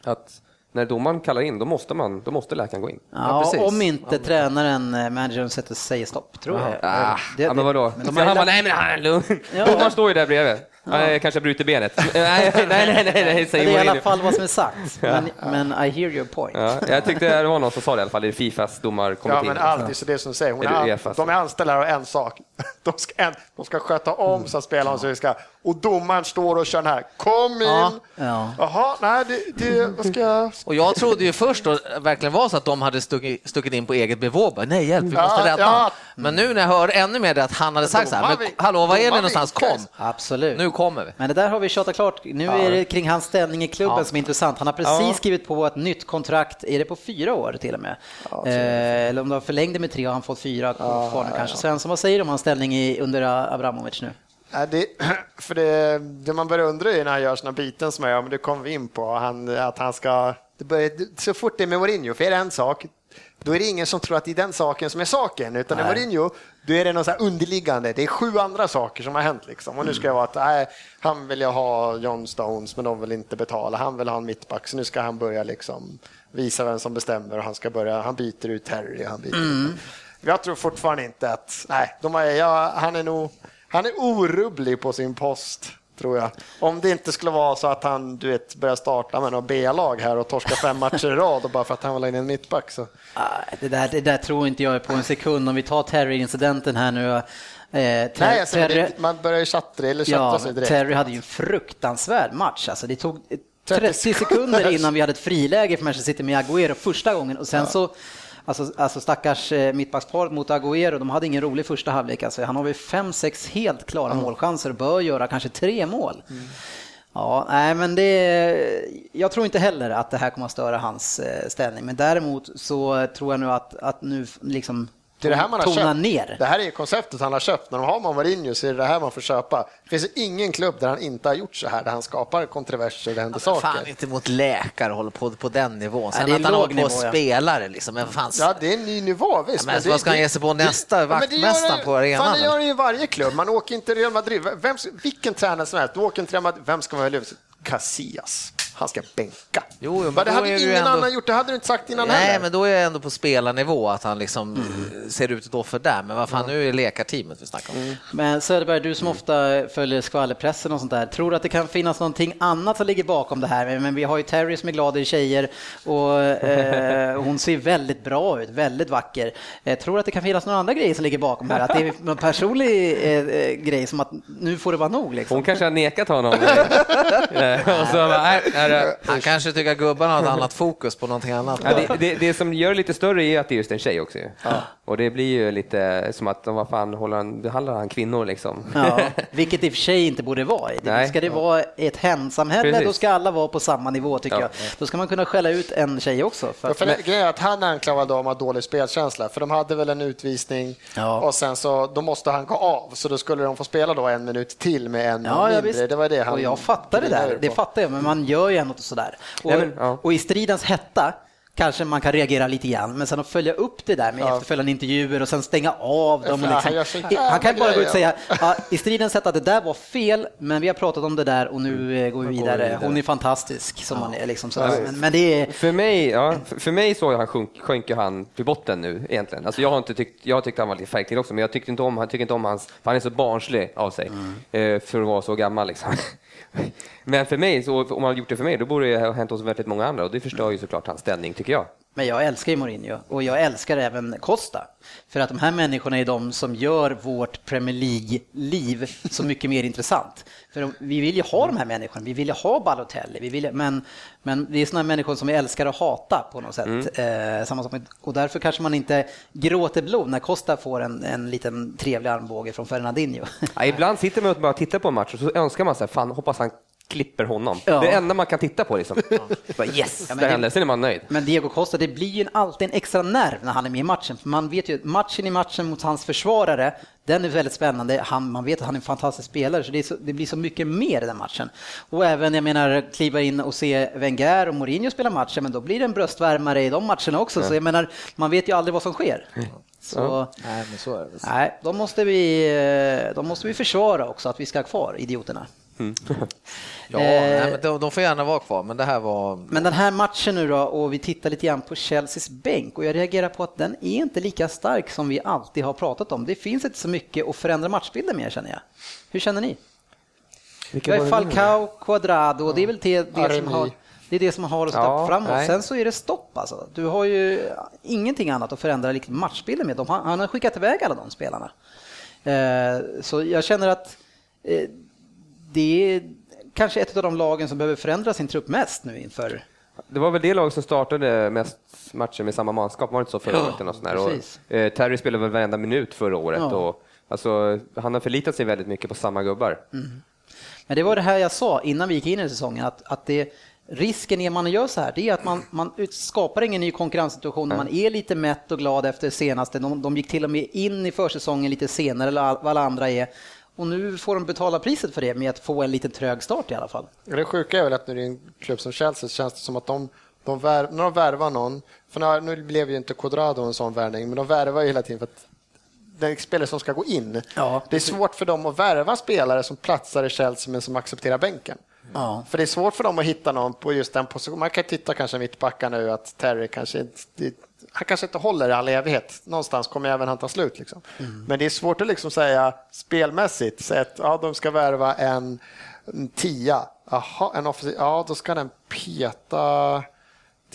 Att när domaren kallar in, då måste, man, då måste läkaren gå in. Ja, precis. om inte tränaren, eh, managern, sätter säger stopp, tror jag. Ah, Det- ja, men vadå? men de han bara, nej men han är lugn. Ja. Domaren står ju där bredvid. Ja. Jag kanske bryter benet. nej, nej, nej, nej, nej säger det är i alla fall vad som är sagt. Men, men I hear your point. Ja, jag tyckte det var någon som sa det i alla fall i Fifas Ja, domarkommitté. men alltid så det som du säger. Hon Är är EFA? de är anställda av en sak. De ska, en, de ska sköta om så att spelarna så ska. Och domaren står och kör den här. Kom in! Ja, ja. Jaha, nej, det, det, vad ska jag... Och jag trodde ju först då verkligen var så att de hade stuckit, stuckit in på eget bevåg. Nej, hjälp, vi måste Ja, rädda ja. Men nu när jag hör ännu mer det att han hade sagt så här, men hallå, var är ni någonstans? Kom! Absolut. Nu kommer vi. Men det där har vi tjatat klart. Nu är det kring hans ställning i klubben som är intressant. Han har precis skrivit på ett nytt kontrakt, är det på fyra år till och med? eh, eller om de förlängde med tre har han fått fyra kvar nu kanske. Svensson, vad säger du om hans ställning i, under Abramovic nu? Nej, det, för det, det man börjar undra är när han gör såna byten som jag, men det kommer vi in på, han, att han ska... Det börjar, så fort det är med Mourinho, för är det en sak, då är det ingen som tror att det är den saken som är saken, utan med Mourinho, då är det något så underliggande. Det är sju andra saker som har hänt liksom. Och nu ska jag vara att, nej, han vill jag ha John Stones, men de vill inte betala. Han vill ha en mittback, så nu ska han börja liksom visa vem som bestämmer och han ska börja, han byter ut Terry, han byter ut. Jag tror fortfarande inte att, nej, de har, ja, han är nog, han är orubblig på sin post, tror jag. Om det inte skulle vara så att han, du vet, börjar starta med något B-lag här och torska fem matcher i rad och bara för att han ha in en mittback så. Det där, det där tror inte jag är på en sekund. Om vi tar Terry-incidenten här nu. Eh, Nej, alltså, Terry, det, man börjar ju tjattra eller tjattra ja, sig direkt. Terry hade ju en fruktansvärd match. Alltså, det tog 30 30 sekunder innan vi hade ett friläge för Manchester City med Agüero första gången och sen så Alltså, alltså stackars eh, mittbacksparet mot Agüero, de hade ingen rolig första halvlek. Alltså, han har väl fem, sex helt klara målchanser och bör göra kanske tre mål. Ja, nej, men det, jag tror inte heller att det här kommer att störa hans eh, ställning. Men däremot så tror jag nu att, att nu liksom Det är det här man har tona köpt. ner. Det här är konceptet han har köpt. När de har man Mourinho så är det det här man får köpa. Det finns ingen klubb där han inte har gjort så här, där han skapar kontroverser och det händer saker. Fan inte mot läkare håller på på den nivån. Sen det att han håller på nivå, ja. spelare liksom. Men fan, Ja, det är en ny nivå visst. men det- vad ska han det- ge sig på nästa det- men det gör vaktmästaren på arenan, Fan, det gör han ju i varje klubb. Man åker inte till Real Madrid. Vem, vilken tränare som helst, du åker till Real Madrid, vem ska man välja? Casillas. Han ska bänka. Jo, men Men det då hade är det ingen ändå- annan gjort, det hade du inte sagt innan Nej, heller. men då är jag ändå på spelarnivå att han liksom eh, ser ut ett offer där. Men vad fan, nu är det lekarteamet vi snackar om. Men Söderberg, du som ofta följer skvallerpressen och sånt där, tror du att det kan finnas någonting annat som ligger bakom det här? Men vi har ju Terry som är glad i tjejer och eh, hon ser väldigt bra ut, väldigt vacker. Eh, tror du att det kan finnas några andra grejer som ligger bakom här? Att det är någon personlig eh, eh, grej som att nu får det vara nog liksom? Hon kanske har nekat honom. Och så bara, nej, nej. Han kanske tycker att gubbarna har ett annat fokus på någonting annat. Ja, det, det, det som gör det lite större är att det är just en tjej också. ju. Och det blir ju lite som att, vad fan, håller han, behandlar han kvinnor liksom? Ja, vilket i och för sig inte borde vara. Det- Nej. Ska det vara ett hemsamhälle, Precis. då ska alla vara på samma nivå tycker Ja. jag. Då ska man kunna skälla ut en tjej också. För Ja, att, för det, grejen är att han anklagade dem att ha dålig spelkänsla, för de hade väl en utvisning Ja. och sen så då måste han gå av, så då skulle de få spela då en minut till med en Ja, ja, mindre. Det var det han och jag fattar det där, det fattar jag, men man gör ju ändå sådär. Och, Nej, men, ja. och i stridens hetta kanske man kan reagera lite grann, men sen att följa upp det där med Ja. efterförföljande intervjuer och sen stänga av dem. Och Ja, liksom, han kan bara gå ut och säga, ja, i stridens hetta, det där var fel, men vi har pratat om det där och nu eh, går vi vidare. Hon är fantastisk, som man är. Liksom, sådär. Men, men det är... För mig, ja, för- mig så han sjönk, sjönk han till botten nu egentligen. Alltså jag har inte tyckt, jag tyckte han var lite färgklick också, men jag tyckte inte om, han tycker inte om hans, för han är så barnslig av sig eh, för att vara så gammal liksom. Men för mig, så, om han gjort det för mig, då borde det ha hänt hos väldigt många andra och det förstör ju såklart hans ställning tycker jag. Men jag älskar ju Mourinho och jag älskar även Costa. För att de här människorna är de som gör vårt Premier League-liv så mycket mer intressant. För vi vill ju ha de här människorna, vi vill ju ha Balotelli, vi vill, men, men det är sådana människor som vi älskar att hata på något sätt. Eh, samma sak med, och därför kanske man inte gråter blod när Costa får en, en liten trevlig armbåge från Fernandinho. Ja, ibland sitter man och bara tittar på en match och så önskar man sig, fan hoppas han klipper honom. Ja. Det är det enda man kan titta på liksom. Bara, yes, Ja, men det hände, sen är man nöjd. Men Diego Costa, det blir ju en- alltid en extra nerv när han är med i matchen. För man vet ju att matchen i matchen mot hans försvarare, den är väldigt spännande. Han, man vet att han är en fantastisk spelare, så det, är så, det blir så mycket mer i den matchen. Och även, jag menar, kliva in och se Wenger och Mourinho spela matchen, men då blir det en bröstvärmare i de matcherna också. Så jag menar, man vet ju aldrig vad som sker. Så, Nej, men så är det. nej, då måste, vi, eh, då måste vi försvara också att vi ska ha kvar idioterna. Ja, Eh, nej, men de, de får gärna vara kvar, men det här var... Men den här matchen nu då, och vi tittar lite grann på Chelseas bänk och jag reagerar på att den är inte lika stark som vi alltid har pratat om. Det finns inte så mycket att förändra matchbilden med känner jag. Hur känner ni? Vi har ju Falcao, Cuadrado och det är väl det, det, som, har, det är det som har oss Ja, framåt. nej. Sen så är det stopp alltså. Du har ju ingenting annat att förändra liksom matchbilden med. De, har- han har skickat iväg alla de spelarna. Eh, så jag känner att eh, det är kanske ett av de lagen som behöver förändra sin trupp mest nu inför Det var väl det lag som startade mest matcher med samma manskap, var det inte så förra året? Och, precis. eh, Terry spelade väl varenda minut förra året Ja. och alltså, han har förlitat sig väldigt mycket på samma gubbar. Men det var det här jag sa innan vi gick in i säsongen, att, att det, risken när man gör så här, det är att man, man skapar ingen ny konkurrenssituation. Man är lite mätt och glad efter senaste. De, de gick till och med in i försäsongen lite senare än vad alla andra är. Och nu får de betala priset för det med att få en lite trög start i alla fall. Det sjuka är väl att när det är en klubb som Chelsea så känns det som att de, de vär, när de värvar någon, för nu, nu blev ju inte Cuadrado en sån värvning, men de värvar ju hela tiden för att är spelare som ska gå in. Ja. Det är svårt för dem att värva spelare som platsar i Chelsea men som accepterar bänken. Ja. För det är svårt för dem att hitta någon på just den positionen. Man kan titta kanske mittbackar nu att Terry kanske inte, han kanske inte håller i all evighet. Någonstans kommer även han ta slut. Liksom. Men det är svårt att liksom säga spelmässigt, säga att ja, de ska värva en, en tia. Aha, en offensiv, ja, då ska den peta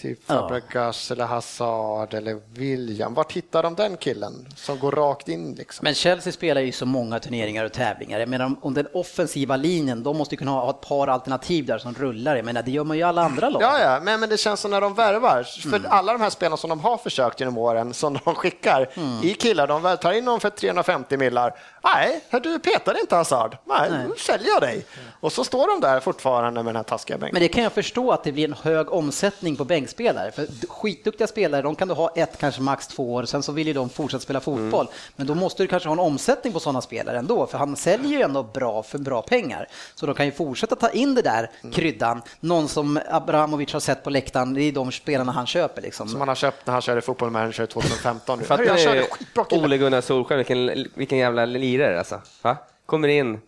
typ Ja. Fabregas eller Hazard eller William. Var hittar de den killen som går rakt in? Liksom? Men Chelsea spelar ju så många turneringar och tävlingar. Jag menar, om, den offensiva linjen, de måste ju kunna ha ett par alternativ där som rullar. Jag menar, det gör man ju i alla andra lag. Ja, ja, men, men det känns som när de värvar, för Mm. alla de här spelarna som de har försökt genom åren, som de skickar Mm. i killar, de tar in någon för 350 millar. Nej, du petade inte Hazard. Nej, nu säljer jag dig. Och så står de där fortfarande med den här taskiga bänken. Men det kan jag förstå att det blir en hög omsättning på bänkspelare. För skitduktiga spelare, de kan du ha ett, kanske max två år, sen så vill ju de fortsätta spela fotboll. Men då måste du kanske ha en omsättning på sådana spelare ändå, för han säljer ju ändå bra för bra pengar. Så de kan ju fortsätta ta in det där kryddan. Någon som Abramovic har sett på läktaren, det är de spelarna han köper liksom. Som han har köpt när han körde fotboll manager 2015. Fattar jag körde ni skitbra kille. Ole Gunnar Solskjaer, vilken, vilken jävla lirare alltså. Va? Kommer in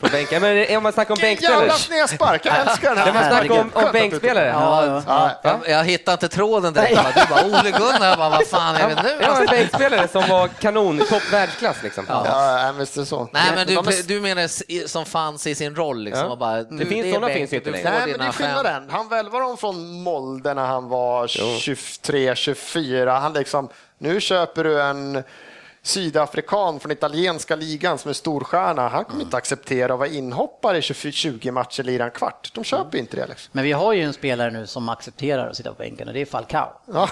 från bänken. Men om man snackar om bänkspelare. Jävla snedspark, jag älskar den När man här. snackar om, om bänkspelare. Ja, ja. Ja, Jag, jag hittar inte tråden direkt. Du bara Ole Gunnar, jag bara, vad fan är vi nu? Ja, en bänkspelare som var kanon, topp världsklass liksom. ja, ja, visst är det så. Nej, men du, du menar som fanns i sin roll liksom? Ja. Och bara, Det finns- sådana finns inte längre. Nej, men det är skillnaden. Han välvar dem från Molde när han var 23, 24. Han liksom, nu köper du en sydafrikan från italienska ligan som är storstjärna. Han kommer inte acceptera att vara inhoppare i 20 20 matcher lira en kvart. De köper inte det. Liksom. Men vi har ju en spelare nu som accepterar att sitta på bänken och det är Falcao. Ja,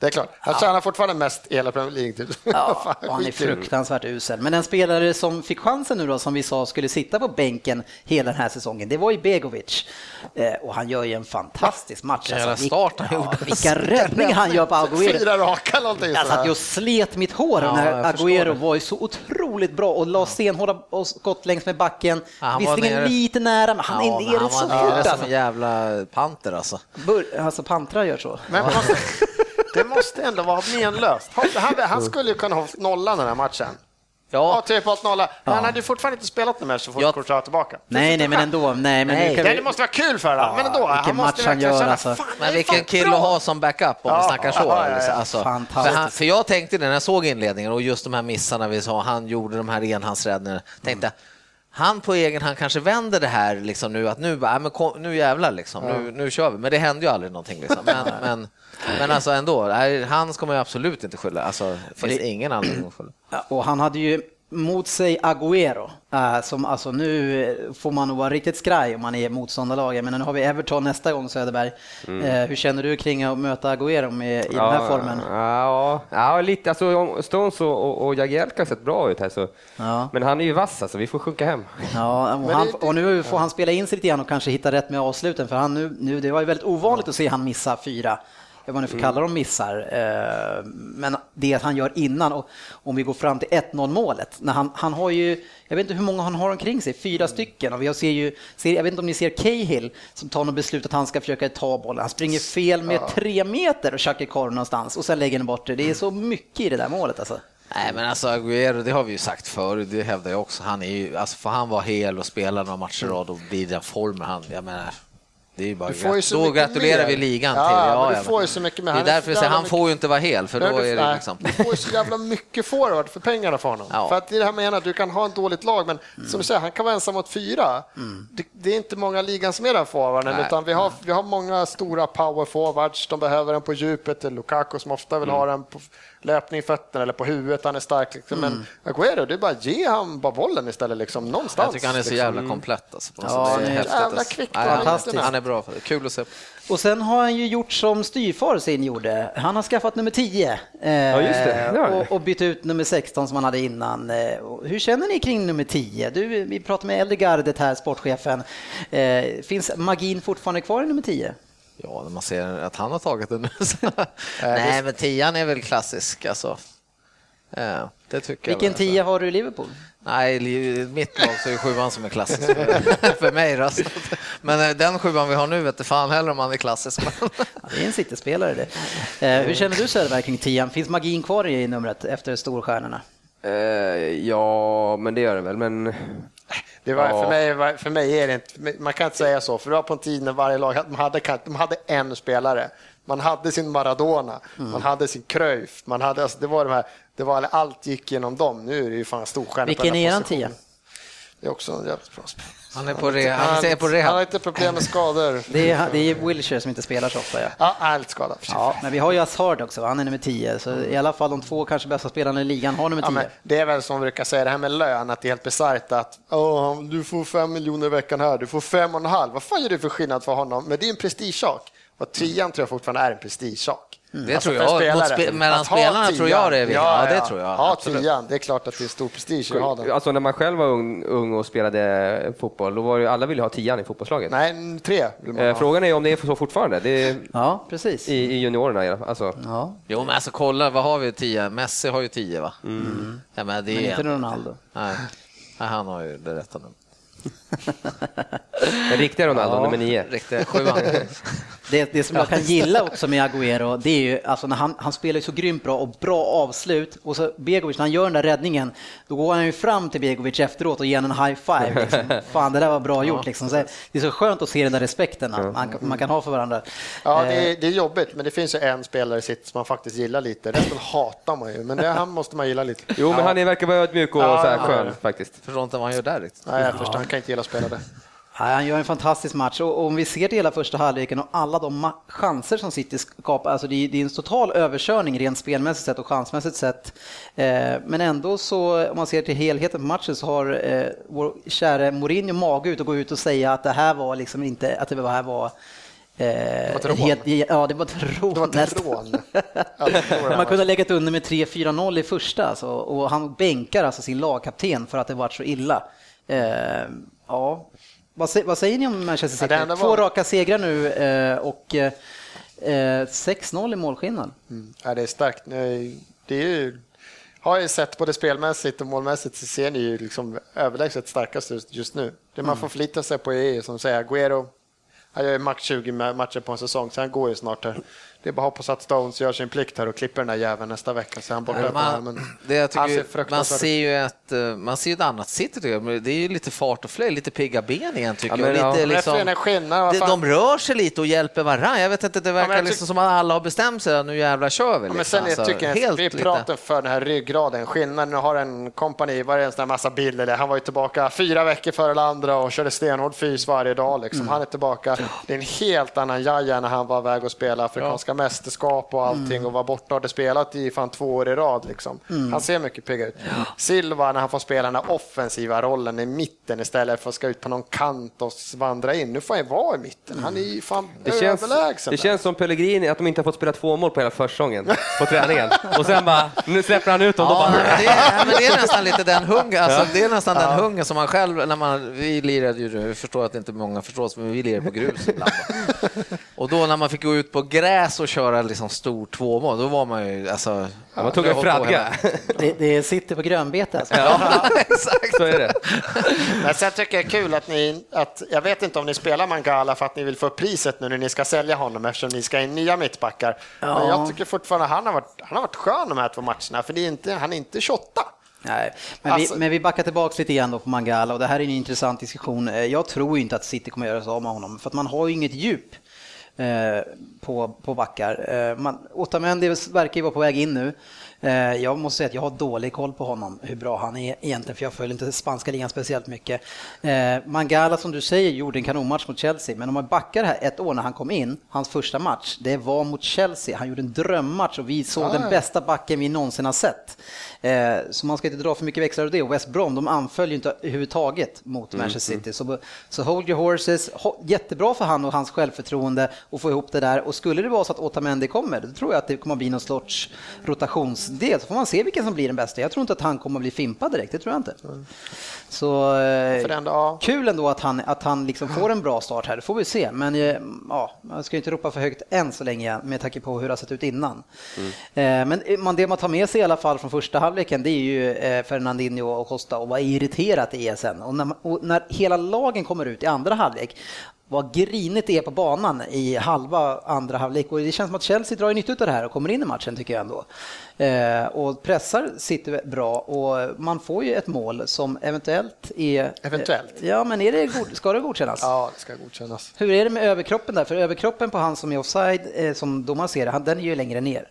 det är klart. Han tjänar fortfarande mest i hela Premier League. Typ. Ja, Fan, han är fruktansvärt usel. Men en spelare som fick chansen nu då, som vi sa skulle sitta på bänken hela den här säsongen, det var ju Begovic. Eh, och han gör ju en fantastisk match. Jävla Vilk- start han ja. Vilka räddningar han gör på Agüero. Fyra raka någonting Jag satt ju och slet mitt hår Ja, när Agüero var ju så otroligt bra och la stenhårda skott längs med backen. Ja, han Visserligen nere. lite nära, men han Ja, är nere han så var nere fort som alltså. en jävla panter alltså. Bur- Alltså Pantra gör så. Men det måste ändå vara menlöst. Han, han skulle ju kunna ha nollan den här matchen. Ja, Ja, typ hållit nolla. Han hade ju fortfarande inte spelat något mer så fort Jag- Courtois tillbaka. Nej, nej, men ändå. Nej, men Nej. vi... det måste vara kul för honom, men ändå. vilken Han måste match han verkligen gör, känna, alltså. men vilken kille att ha som backup om Ja, vi snackar så. ja, ja, ja. liksom. Alltså, för, han, för jag tänkte det när jag såg inledningen och just de här missarna vi sa, han gjorde de här enhandsräddningarna, tänkte jag, han på egen hand kanske vänder det här liksom nu att nu, äh, men kom, nu jävlar liksom, nu, nu kör vi. Men det hände ju aldrig någonting liksom. Men, men, men alltså ändå, han ska man ju absolut inte skylla. Alltså, det finns ingen anledning att skylla. Ja, Och han hade ju mot sig Agüero, eh, som alltså nu eh, får man nog vara riktigt skraj om man är motståndarlaget. Men nu har vi Everton nästa gång Söderberg. Eh, hur känner du kring att möta Agüero med, i den här formen? Ja, ja lite. Alltså, Stones och, och, Jagielka har sett bra ut här. Så. Ja. Men han är ju vass alltså, vi får sjunka hem. Ja, och, han, det- och nu får han spela in sig lite grann och kanske hitta rätt med avsluten för han nu, nu, det var ju väldigt ovanligt att se han missa fyra jag vad nu får kalla dem missar, eh, men det han gör innan och om vi går fram till 1-0 målet, när han, han har ju, jag vet inte hur många han har omkring sig, fyra stycken. Och vi ser ju, ser, jag vet inte om ni ser Cahill som tar något beslut att han ska försöka ta bollen, han springer fel med tre meter och tjackar korv någonstans och sen lägger han bort det, det är så mycket i det där målet alltså. Nej, men alltså Agüero, det har vi ju sagt förr, det hävdar jag också. Han är ju, alltså får han vara hel och spela några matcher rad och bli den formen han, jag menar, det är bara Du då gratulerar mer. vi ligan Ja, till. du men- får ju så mycket mer. Det är därför jag säger, han får ju inte vara hel, för Nej, då är det liksom... du får ju så jävla mycket forward för pengarna för honom. Ja. För att det är det här med att du kan ha ett dåligt lag, men som du säger, han kan vara ensam mot fyra. Det, det är inte många ligan som är den forwarden, Nej. utan vi har, vi har många stora power forwards. De behöver den på djupet. Det är Lukaku som ofta vill ha den på löpning i fötterna eller på huvudet. Han är stark. Liksom. Men Aguero, det är bara ge han bara bollen istället, liksom, någonstans. Jag tycker han är så liksom. jävla komplett. Alltså, Ja, han det är jävla alltså. kvick, Nej, han är han, bra. Kul att se. Och sen har han ju gjort som styvfar sin gjorde. Han har skaffat nummer 10 eh, Ja, han. och, och bytt ut nummer 16 som han hade innan. Eh, hur känner ni kring nummer 10? Du, vi pratar med äldre gardet här, sportchefen. Eh, finns magin fortfarande kvar i nummer 10? Ja, när man ser att han har tagit den Nej, men tian är väl klassisk. Alltså. Ja, det tycker Vilken jag. 10 har du i Liverpool? Nej, i mitt lag så är sjuan som är klassisk för, mig. Men eh, den sjuan vi har nu vet fan heller om han är klassisk. Det är en City-spelare det. Eh, hur känner du Söderberg kring 10 Finns magin kvar i numret efter storstjärnorna? Eh, ja, men det gör det väl. Men Det var, Ja. för, mig, för mig är det inte, man kan inte säga så, för det var på en tid när varje lag de hade, de hade en spelare. Man hade sin Maradona, man hade sin Cruyff, man hade, alltså, det var de här, det var, allt gick genom dem. Nu är det ju fan storstjärnor på Vilken den här är eran positionen. 10? Det är också en jävligt bra spelare. Han är på, re- han Han, är på han har rehab. lite problem med skador. Det är, det är Wilshire som inte spelar så ofta. Ja. Ja, han är lite skadad. Ja, men vi har ju Hazard också, han är nummer 10. Så i alla fall de två kanske bästa spelarna i ligan har nummer Ja, 10. men det är väl som man brukar säga, det här med lön, att det är helt bisarrt att "Åh, du får fem miljoner i veckan här, du får fem och en halv. Vad fan gör det för skillnad för honom? Men det är en prestigesak. Och tian tror jag fortfarande är en prestigesak. Det Alltså, tror jag. Spelare. spe, mellan spelarna tror jag det är viktigt. Ja, det tror jag. Ha Absolut. tian, det är klart att det är stor prestige att ha den. Alltså när man själv var ung, ung och spelade fotboll, då var ju alla ville ha tian i fotbollslaget. Nej, tre vill man Eh, ha. Frågan är om det är så fortfarande. Det är Ja, precis. i, i juniorerna. ja. Alltså, Ja, Jo, men alltså kolla, vad har vi? Tio? Messi har ju tio, va? Ja, men det är men inte Ronaldo. Nej. Nej, han har ju det rätta numret. Den riktiga Ronaldo, Ja. nummer nio. Riktiga sjuan. Det, det som jag kan gilla också med Agüero, det är ju alltså när han, han spelar ju så grymt bra och bra avslut och så Begovic, när han gör den där räddningen, då går han ju fram till Begovic efteråt och ger en high five. Liksom. Fan, det där var bra gjort liksom. Så det är så skönt att se den där respekten man, man kan ha för varandra. Ja, det Eh, är, det är jobbigt, men det finns ju en spelare sitt som man faktiskt gillar lite. Resten hatar man ju, men det, han måste man gilla lite. Jo, men han är, verkar vara ödmjuk och Ja, så här ja, skön ja. faktiskt. Förstår inte vad han gör där riktigt. Nej, jag förstår. Han kan inte gilla att spela det. Nej, han gör en fantastisk match och om vi ser till hela första halvleken och alla de chanser som City skapar, alltså det är, det är en total överkörning rent spelmässigt sett och chansmässigt sett. Eh, men ändå så, om man ser till helheten på matchen så har eh, vår käre Mourinho mage ut och gå ut och säga att det här var liksom inte, att det här var Eh, ett rån. helt, ja, det var ett rån. Det var ett rån. Det. Man kunde ha legat under med 3-4-0 i första alltså, och han bänkar alltså sin lagkapten för att det varit så illa. Eh, ja. vad, vad säger ni om Manchester Ja, City? enda Två var- raka segrar nu eh, och eh, eh, 6-0 i målskillnad. Mm. Ja, det är starkt. Nej, Det är ju, har jag sett både spelmässigt och målmässigt så ser ni ju liksom överlägset starkast just nu. Det man får förlita sig på är som säger Agüero. Han gör ju max 20 ma- matcher på en säsong, så han går ju snart här. Det är bara hoppas att Stones gör sin plikt här och klipper den där jäveln nästa vecka så han borta Man, armen. det jag tycker, man fruktansvärt ser ju ett, eh, man ser ett annat City tycker jag. Men Det är ju lite fart och fläkt, lite pigga ben igen tycker Ja, men jag. ja. Lite, Men liksom, det skillnad, vad de, rör sig lite och hjälper varandra. Jag vet inte, det verkar men jag liksom som att alla har bestämt sig. Nu jävlar kör vi. Ja, men liksom. sen jag Alltså, tycker jag, helt vi pratar för den här ryggraden. Skillnaden, nu har en kompani, var det en sån här massa bilder där han var ju tillbaka fyra veckor före alla andra och körde stenhård fys varje dag. Liksom. Han är tillbaka. Det är en helt annan jaja när han var väg att spela afrikanska mästerskap och allting och var borta och hade spelat i fan två år i rad. Liksom. Han ser mycket pigg ut. Silva när han får spela den här offensiva rollen i mitten istället för att ska ut på någon kant och vandra in. Nu får han ju vara i mitten. Han är ju fan Det känns, överlägsen. det där. känns som Pellegrini, att de inte har fått spela två mål på hela försäsongen på träningen. Och sen bara, nu släpper han ut dem. Ja, bara, det, är, men det är nästan lite den hungern, alltså, det är nästan den hungern som man själv, när man, vi lirade ju, jag förstår att inte många förstår, men vi lirade på grus ibland. Och då när man fick gå ut på gräs och köra liksom stor tvåmål, då var man ju, alltså... Ja, man tog en fradga. Det, det sitter på grönbete alltså. Ja, exakt. Så är det. Men sen tycker jag det är kul att ni, att, jag vet inte om ni spelar Mangala för att ni vill få upp priset nu när ni ska sälja honom eftersom ni ska in nya mittbackar. Men Ja. jag tycker fortfarande han har varit, han har varit skön de här två matcherna för det är inte, han är inte 28. Nej, men, Alltså- vi, men vi backar tillbaka lite igen då på Mangala och det här är en intressant diskussion. Eh, Jag tror ju inte att City kommer göra sig av med honom för att man har ju inget djup på, på backar. Eh, man, Otamendi verkar ju vara på väg in nu. Eh, jag måste säga att jag har dålig koll på honom, hur bra han är egentligen, för jag följer inte spanska ligan speciellt mycket. Eh, Mangala, som du säger, gjorde en kanonmatch mot Chelsea, men om man backar här ett år när han kom in, hans första match, det var mot Chelsea. Han gjorde en drömmatch och vi såg den bästa backen vi någonsin har sett. Eh, så man ska inte dra för mycket växlar av det. West Brom, de anföll ju inte överhuvudtaget mot Manchester City. Så, så hold your horses. Ho- Jättebra för han och hans självförtroende att få ihop det där. Och skulle det vara så att Otamendi kommer, då tror jag att det kommer att bli någon sorts rotationsdel. Så får man se vilken som blir den bästa. Jag tror inte att han kommer att bli fimpad direkt, det tror jag inte. Så eh, För det ändå, ja. kul ändå att han, att han liksom får en bra start här, det får vi se. Men eh, ja, man ska ju inte ropa för högt än så länge med tanke på hur det har sett ut innan. Eh, Men eh, det man tar med sig i alla fall från första halvleken det är ju eh, Fernandinho och Costa och vad irriterat det är sen. Och när, och när hela lagen kommer ut i andra halvlek vad grinigt det är på banan i halva andra halvlek. Och det känns som att Chelsea drar nytta av det här och kommer in i matchen tycker jag ändå. Eh, och pressar City bra och man får ju ett mål som eventuellt är... Eventuellt? Ja, men är det god, ska det godkännas? Ja, det ska godkännas. Hur är det med överkroppen där? För överkroppen på han som är offside, eh, som domaren ser det, den är ju längre ner.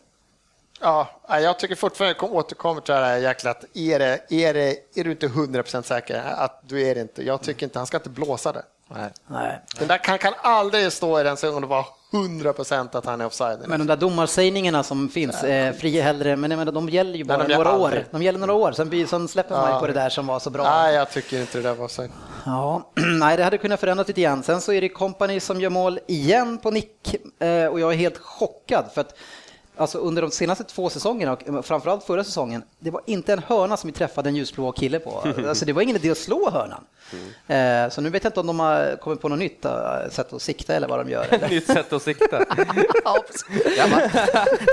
Ja, jag tycker fortfarande, jag återkommer till det här jäkla att är, det, är, det, är du inte 100% säker att du är det inte, jag tycker inte, han ska inte blåsa det. Nej. Nej. Den där kan, kan aldrig stå i den sektionen och vara 100% att han är offside. Men de där domarsägningarna som finns, eh, fri hellre, men jag menar, de gäller ju bara några aldrig. år. De gäller några år, sen, sen släpper man Ja. på det där som var så bra. Nej, jag tycker inte det där var offside. Ja, nej, det hade kunnat förändras lite grann. Sen så är det Company som gör mål igen på nick eh, och jag är helt chockad för att alltså under de senaste två säsongerna och framförallt förra säsongen, det var inte en hörna som vi träffade en ljusblå kille på. Alltså det var ingen idé att slå hörnan. Eh, Så nu vet jag inte om de har kommit på något nytt eh, sätt att sikta eller vad de gör. eller? Nytt sätt att sikta. Ja?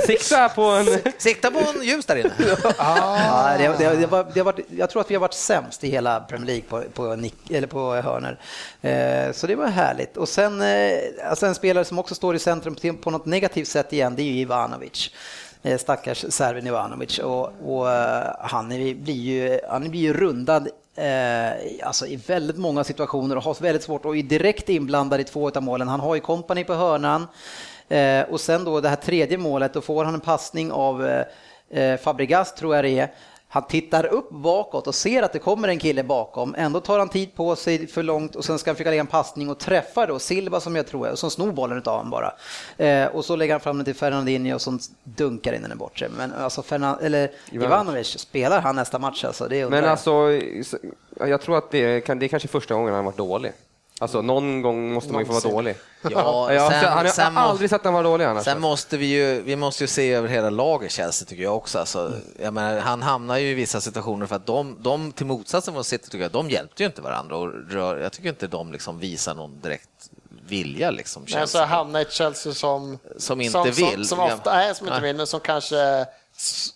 Sikta på en... Sikta på en ljus där inne. Ja, det, det, det var, det varit, jag tror att vi har varit sämst i hela Premier League på, på, nick, eller på hörnor. Eh, så det var härligt. Och sen eh, alltså en spelare som också står i centrum på, på något negativt sätt igen, det är ju Ivanovic. Ivanovic eh, stackars serben Ivanovic. Och, och eh, han, är, blir ju, han blir ju rundad Eh, alltså i väldigt många situationer och har väldigt svårt och är direkt inblandad i två av målen. Han har ju kompani på hörnan eh, och sen då det här tredje målet, då får han en passning av eh, eh Fabregas tror jag det är. Han tittar upp bakåt och ser att det kommer en kille bakom. Ändå tar han tid på sig för långt och sen ska han försöka lägga en passning och träffa då Silva som jag tror är och som snor bollen utav honom bara. Eh, och så lägger han fram den till Fernandinho så dunkar in den bort sig. Men alltså Fernan eller Ivanovic, spelar han nästa match alltså? Det undrar Men alltså, jag tror att det, kan, det är kanske första gången han varit dålig. Alltså någon gång måste man ju få vara dålig. Ja, jag, sen- har aldrig sett han vara dålig annars. Sen måste vi ju, vi måste ju se över hela laget Chelsea tycker jag också. Alltså, jag menar, han hamnar ju i vissa situationer för att de, de till motsatsen från City tycker jag, de hjälpte ju inte varandra och rör, jag tycker inte de liksom visar någon direkt vilja liksom. Men så Chelsea. hamna i ett Chelsea som... Som inte som, vill. Som, som ofta, nej, som inte Nej. vill, men som kanske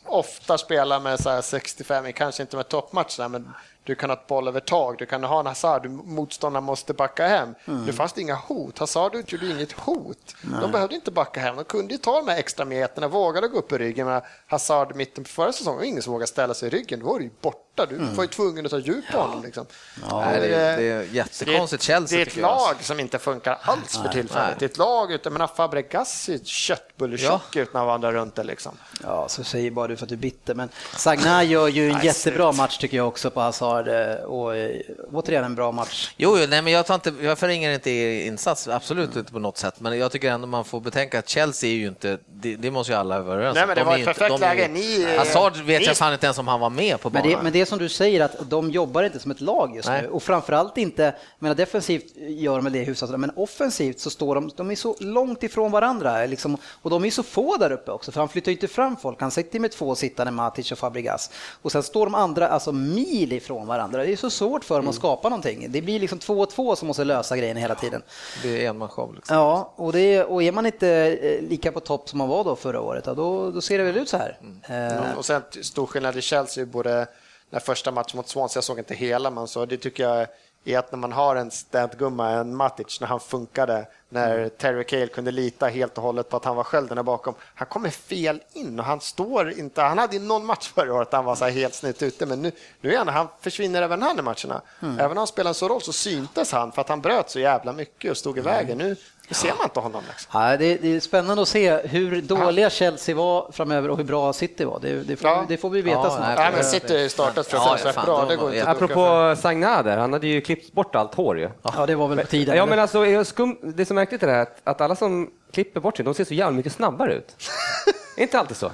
ofta spelar med så här 65, kanske inte med toppmatcherna, men du kan ha ett bollövertag, du kan ha en Hazard, du- motståndaren måste backa hem. Mm. Det fanns inga hot. Hazard utgjorde inget hot. De behövde inte backa hem. De kunde ju ta de här extra meterna, vågade gå upp i ryggen. Men Hazard mitten på förra säsongen var ingen som vågade ställa sig i ryggen. Då var du ju borta. Du Mm. var ju tvungen att ta djup på honom. Liksom. Nej, det, är, det är jättekonstigt Chelsea Det är ett lag som inte funkar alls för tillfället. nej. Det är ett lag utan, menar Fabregas köttbulletjock ut när han vandrar runt det liksom. Ja, så säger bara du för att du är bitter. Men Sagna gör ju en Nej, jättebra match tycker jag också på Hazard. Eh, Och eh, återigen en bra match. Jo, jo nej, men jag, tar inte, jag förringar inte er insats, absolut inte på något sätt. Men jag tycker ändå man får betänka att Chelsea är ju inte, det, det måste ju alla vara överens Nej, om. men det De var är ett inte- perfekt ju- läge. Ni- Hazard vet ni- jag fan inte ens om han var med på Men banan. det, men det är som du säger att de jobbar inte som ett lag just Nej. nu och framförallt inte, menar defensivt gör de det hyfsat, men offensivt så står de, de är så långt ifrån varandra liksom, och de är så få där uppe också för han flyttar ju inte fram folk, han sitter med två sittande Matic och Fabregas och sen står de andra alltså mil ifrån varandra. Det är så svårt för dem att skapa någonting. Det blir liksom två och två som måste lösa grejen hela tiden. Det är enmansshow. Liksom. Ja, och, det, är- och är man inte eh, lika på topp som man var då förra året, då, då ser det väl ut så här. Eh, Och sen stor skillnad i Chelsea, både den första matchen mot Swansea, jag såg inte hela, men så det tycker jag är att när man har en städgumma, en Matic, när han funkade, när Terry Cale kunde lita helt och hållet på att han var skölden där bakom. Han kommer fel in och han står inte, han hade ju någon match förra året han var så helt snett ute, men nu, nu är han, han försvinner även han i matcherna. Även om han spelar en så roll så syntes han för att han bröt så jävla mycket och stod i vägen. Nu, ser man inte honom. Liksom. Ja, det, det är spännande att se hur dåliga Chelsea var framöver och hur bra City var. Det, det, får, Ja. det får vi veta Ja, snart. Nej, men City startat för Ja, ja, ja, bra. de Det går inte. Apropå Sagna där, han hade ju klippt bort allt hår ju. Ja, det var väl på tiden. Ja, men alltså, är skum, det som är märkligt är att, att alla som klipper bort sig, de ser så jävla mycket snabbare ut. inte alltid så?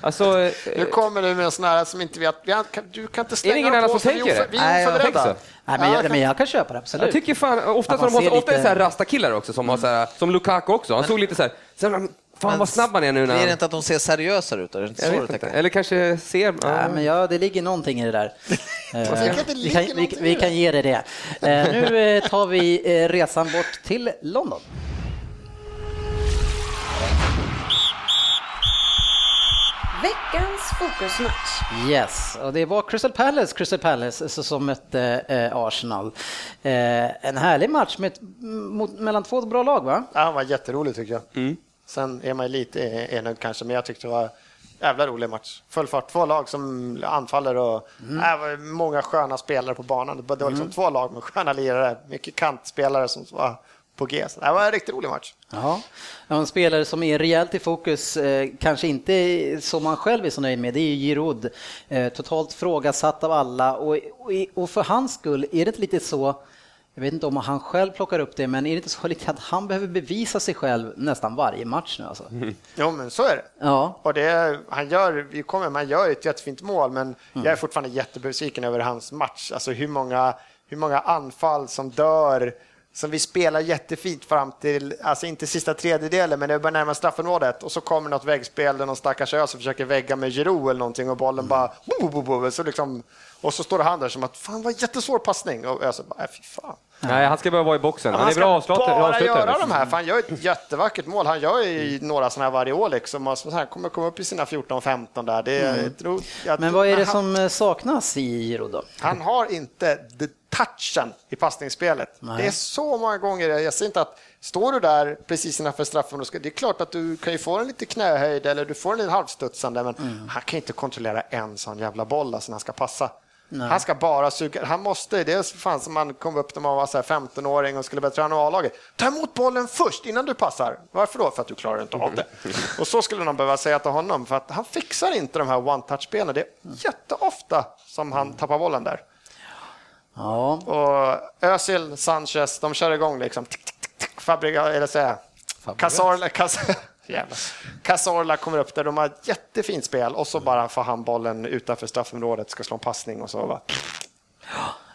Alltså, eh, Nu kommer du med en sån här som inte vet. vi har- Du kan inte slänga ingen dem annan på som vi är tänker det? Vi Nej, är oförberedda. Nej, men, Ja, jag, kan- men jag kan köpa det, absolut. jag tycker fan, ofta, de måste, ser ofta är det lite- så här rasta-killar också som har så här, som Lukaku också, han såg lite så här, så fan vad snabb han är nu när Blir det inte att de ser seriösare ut? Är det inte Jag så inte. Eller kanske ser... Nej, men ja, det ligger någonting i det där. Eh, det vi, kan, vi, vi det. kan ge det det. Eh, Nu tar vi resan bort till London. Veckans fokusmatch. Yes, och det var Crystal Palace, Crystal Palace så- som mötte eh, Arsenal. Eh, en härlig match med, mot, mellan två bra lag, va? Ja, han var jätterolig tycker jag. Sen är man ju lite enögd kanske, men jag tyckte det var jävla rolig match. Full fart, två lag som anfaller och Mm. äh, många sköna spelare på banan. Det var liksom två lag med sköna lirare, mycket kantspelare som var på G. Så det var en riktigt rolig match. Ja, en spelare som är rejält i fokus, eh, kanske inte som man själv är så nöjd med, det är ju Giroud. Eh, totalt frågasatt av alla och, och, för hans skull är det lite så, jag vet inte om han själv plockar upp det, men är det inte så att han behöver bevisa sig själv nästan varje match nu alltså? Jo, men så är det. Ja, Och det, han gör, vi kommer, man gör ett jättefint mål, men Mm. jag är fortfarande jättebesviken över hans match. Alltså hur många, hur många anfall som dör som vi spelar jättefint fram till, alltså inte sista tredjedelen, men det börjar närma straffområdet. Och så kommer något väggspel där någon stackars ös försöker vägga med Giroud eller någonting och bollen bara... Bo, bo, bo, så liksom, och så står han där som att fan vad jättesvår passning. Och Ös bara, äh, fy fan. Nej, han ska bara vara i boxen. Han, Han är ska bra avslutare. bara avslutare, göra liksom. de här, för han gör ett jättevackert mål. Han gör ju några sådana här varje år liksom. Här kommer komma upp i sina 14-15 där. Det är, jag tror, jag Mm. Men vad är det han, som eh, saknas i Giro då? Han har inte the touchen i passningsspelet. Det är så många gånger, jag säger inte att står du där precis innanför straffområdet, det är klart att du kan ju få en lite knähöjd eller du får en lite halvstudsande, men Mm. han kan ju inte kontrollera en sån jävla boll alltså, när han ska passa. Han ska bara suga, han måste, det är fan som man kom upp när man var så här 15-åring och skulle börja träna A-laget. Ta emot bollen först innan du passar. Varför då? För att du klarar inte av det. Och så skulle någon behöva säga till honom, för att han fixar inte de här one-touch-spelen. Det är jätteofta som han tappar bollen där. Ja, Och Özil, Sanchez, de kör igång liksom. Fabriga, eller säga, Caz Jävlar. Cazorla kommer upp där, de har ett jättefint spel och så bara får han bollen utanför straffområdet, ska slå en passning och så. Va?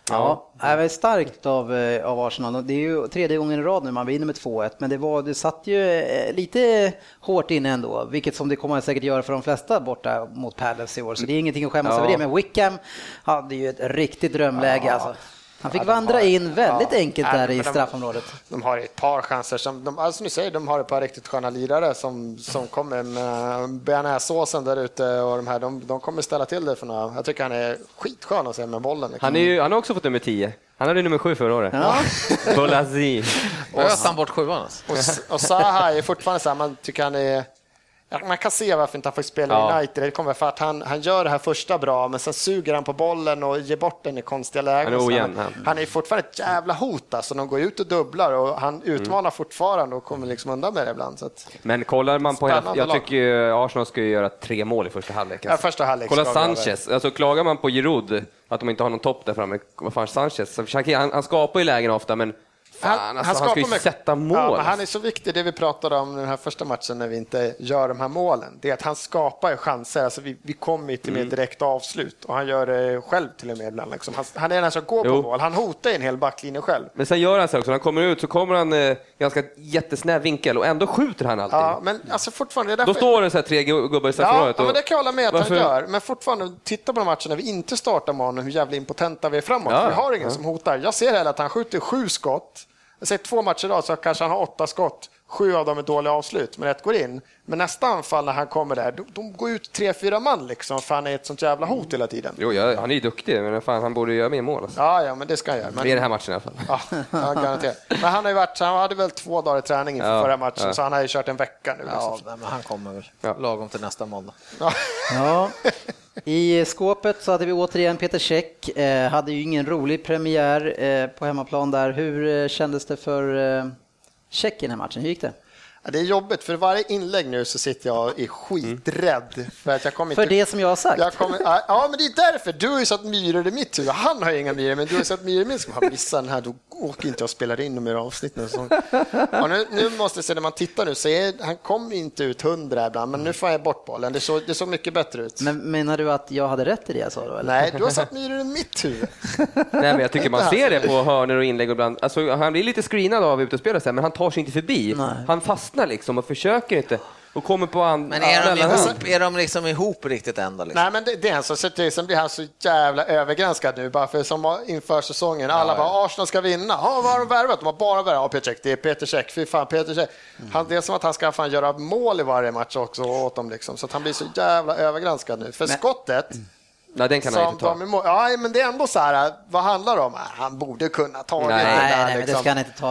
ja. Det är starkt av, eh, av Arsenal. Det är ju tredje gången i rad nu man vinner med 2-1, men det, var, det satt ju eh, lite hårt inne ändå, vilket som det kommer säkert göra för de flesta borta mot Palace i år, så det är ingenting att skämmas Ja. över det. Men Wickham hade ju ett riktigt drömläge. Alltså. Han fick vandra in väldigt enkelt Ja, där men i de- straffområdet. De har ett par chanser. Som de, alltså ni säger, de har ett par riktigt sköna lirare som, som kommer med bearnaisesåsen där ute och de här, de, de kommer ställa till det för några. Jag tycker han är skitskön att se med bollen. Liksom. Han, är ju, han har också fått nummer 10. Han hade nummer 7 förra året. Ja. Bolazi. Ös han bort sjuan alltså. Och, och Zaha är fortfarande så här, man tycker han är... Man kan se varför inte han får spela i Ja. United. Det kommer för att han, han gör det här första bra, men sen suger han på bollen och ger bort den i konstiga lägen. Han är ojämn, han, han. är fortfarande ett jävla hot. Alltså, de går ut och dubblar och han utmanar fortfarande och kommer liksom undan med det ibland. Att, Men kollar man på hela, jag tycker ju Arsenal ska göra tre mål i första halvlek. Ja, första halvlek Kolla Sanchez, alltså klagar man på Giroud att de inte har någon topp där framme, vad fan Sanchez, han, han skapar ju lägen ofta men fan, alltså, han, ska ju sätta mål. Ja, han är så viktig, det vi pratade om den här första matchen när vi inte gör de här målen. Det är att han skapar chanser. Alltså vi, vi kommer till Mm. med direkt avslut och han gör det själv till och med ibland. Liksom. Han, han är den som går på Jo. mål. Han hotar en hel backlinje själv. Men sen gör han så också, när han kommer ut så kommer han eh, ganska jättesnäv vinkel och ändå skjuter han alltid. Ja, men alltså fortfarande, det är Då därför... står det så här tre gu- gubbar i Ja, straffområdet. ja, men och- det kan jag hålla med att Varför- han gör. Men fortfarande, titta på de matcherna när vi inte startar med honom, hur jävla impotenta vi är framåt. Ja, vi har ingen ja. som hotar. Jag ser hellre att han skjuter sju skott. Jag säger två matcher idag så kanske han har åtta skott. Sju av dem är dåliga avslut, men ett går in. Men nästa anfall när han kommer där, de, de går ut tre, fyra man liksom, för han är ett sånt jävla hot hela tiden. Jo, ja, han är ju duktig, men fan, han borde göra mer mål. Alltså. Ja, ja, men det ska han göra. Men, I den här matchen i alla fall. ja, ja, garanterat. Men han har ju varit, han hade väl två dagar i träning inför Ja, förra matchen, ja. så han har ju kört en vecka nu. Ja, Liksom. nej, men han kommer väl Ja. lagom till nästa måndag. Ja. I skåpet så hade vi återigen Peter Käck. Eh, hade ju ingen rolig premiär eh, på hemmaplan där. Hur eh, kändes det för eh, Käck i den här matchen? Hur gick det? Ja, Det är jobbigt, för varje inlägg nu så sitter jag och är skiträdd. För, att jag kommer För inte... det som jag har sagt? Jag kommer, ja, men det är därför. Du har ju satt myror i mitt huvud. Han har ju inga myror, men du har satt myror i mitt. Han missar den här, då åker inte jag och spelar in de här avsnitten. Så. Ja, nu, nu måste jag säga, när man tittar nu, så är, han kommer inte ut hundra ibland, men nu får jag bort bollen. Det såg, det såg mycket bättre ut. Men menar du att jag hade rätt i det jag sa då? Eller? Nej, du har satt myror i mitt huvud. Nej, men jag tycker man ser det på hörnor och inlägg och ibland. Alltså, han blir lite screenad av utespelare, men han tar sig inte förbi. Nej. Han fastnar liksom och försöker inte och kommer på an- Men är de, ihop, är de liksom ihop riktigt än då? Liksom? Nej, men det, det är en som. Sen blir han så jävla övergranskad nu, bara för som inför säsongen. Alla bara, Arsenal ska vinna. Ja, vad har de värvat? De har bara värvat. Ja, Peter Cech, det är Peter Cech. Fy fan, Peter Cech. Han, det är som att han ska fan göra mål i varje match också åt dem, liksom. Så att han blir så jävla övergranskad nu. För skottet, Nej, den kan han inte ta. de ja, men det är ändå så här, vad handlar det om? Han borde kunna ta det Nej, där, Nej, nej, men det liksom. ska han inte ta.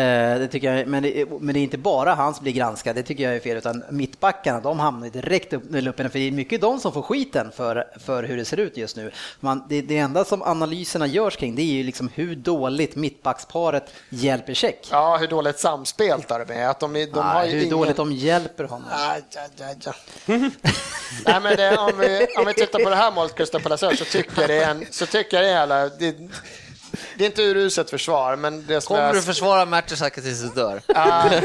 Eh, det tycker jag, men, det, men det är inte bara han som blir granskad, det tycker jag är fel, utan mittbackarna, de hamnar direkt upp i luppen, för det är mycket de som får skiten för, för hur det ser ut just nu. Man, det, det enda som analyserna görs kring, det är ju liksom hur dåligt mittbacksparet hjälper Check. Ja, hur dåligt samspelt är de är. Att de, de har Nej, ju hur ingen... dåligt de hjälper honom. Aj, aj, aj, aj. Nej, men det, om, vi, om vi tittar på det här målet, Crystal Palace, så tycker jag det är en, så tycker jag jävla, det, det är inte uruset försvar, men det som Kommer jag, du försvara Mertesacker tills du dör? Ah, nej,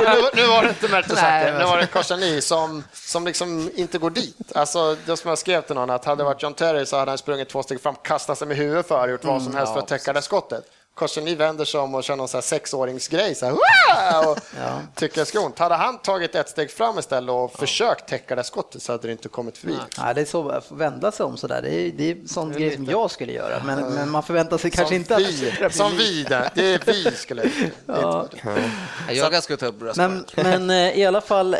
nu, nu var det inte Mertesacker, nu var det Korsani som, som liksom inte går dit. Alltså, det som jag skrev till någon, att hade det varit John Terry så hade han sprungit två steg fram, kastat sig med huvudet för, gjort vad som helst för att täcka det skottet. Korseni vänder sig om och kör någon så här sexåringsgrej så här, "Wah!" och Ja. tycker jag ska ont. Hade han tagit ett steg fram istället och försökt täcka det skottet så hade det inte kommit förbi. Ja, det är så, att vända sig om sådär. Det är, det är sån grej som jag skulle göra, men, men man förväntar sig kanske som inte att det vi, bli som vi där. Det är vi skulle jag Jag ska ta upp. Men, men eh, i alla fall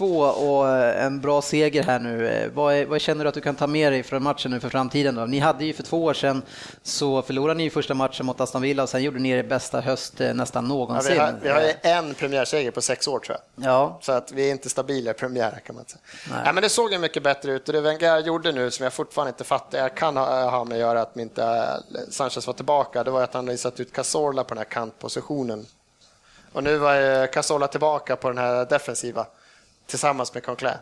1-2 och eh, en bra seger här nu. Eh, Vad, är, vad känner du att du kan ta med dig från matchen nu för framtiden? Då? Ni hade ju för två år sedan så förlorade ni första matchen mot Aston Villa och sen gjorde ni er bästa höst eh, nästan Ja, någonsin. vi, har, vi har en premiärseger på sex år tror jag. Ja, Så att vi är inte stabila i premiär kan man säga. Nej. Nej. men det såg ju mycket bättre ut och det Wenger gjorde nu som jag fortfarande inte fattar, jag kan ha, ha med att göra att inte Sanchez var tillbaka, det var att han hade satt ut Cazorla på den här kantpositionen. Och nu var Cazorla tillbaka på den här defensiva tillsammans med Coquelin.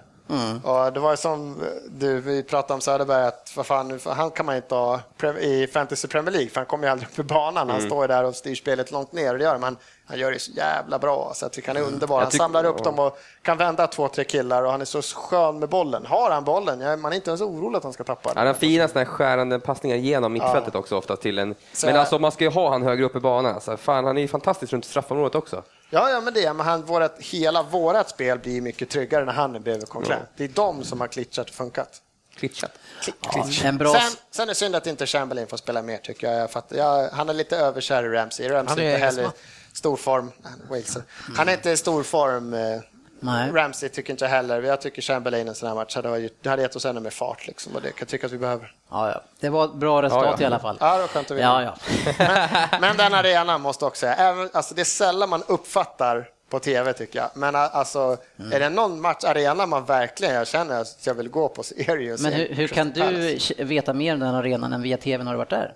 Och det var ju som du, vi pratade om Söderberg, att vad fan, han kan man inte ha i Fantasy Premier League, för han kommer ju aldrig upp i banan. Han står ju där och styr spelet långt ner, och det gör han, han gör det så jävla bra, så jag tycker han är underbar. Han samlar upp dem och kan vända två, tre killar och han är så skön med bollen. Har han bollen, ja, man är inte ens orolig att han ska tappa Han har den. fina här skärande passningar genom mittfältet också ofta till en... Men alltså man ska ju ha han högre upp i banan. Alltså, fan, han är ju fantastisk runt straffområdet också. Ja, ja, men det, men han, vårat, hela vårat spel blir mycket tryggare när han är bredvid Coquelin. Det är de som har glitchat och funkat. Klitschat. ja en bra... Sen, sen är det synd att inte Chamberlain får spela mer tycker jag. jag, fattar, jag han är lite överkär i Ramsey. Ramsey Han är inte heller stor form. Han är Waleser. Han är inte i stor form. eh, Nej. Ramsey tycker inte heller. Jag tycker Chamberlain en sån här match hade, det hade gett oss ännu mer fart. Liksom, och det kan jag tycka att vi behöver. Ja, ja. Det var ett bra resultat Ja, ja. i alla fall. Ja, det var skönt att vinna. Ja, ja. Men den arenan måste också säga, även, alltså det är sällan man uppfattar på tv tycker jag. Men alltså, Mm. är det någon match, arena man verkligen jag känner att jag vill gå på så är det ju Men hur, hur kan du veta mer om den arenan än via tv när du varit där?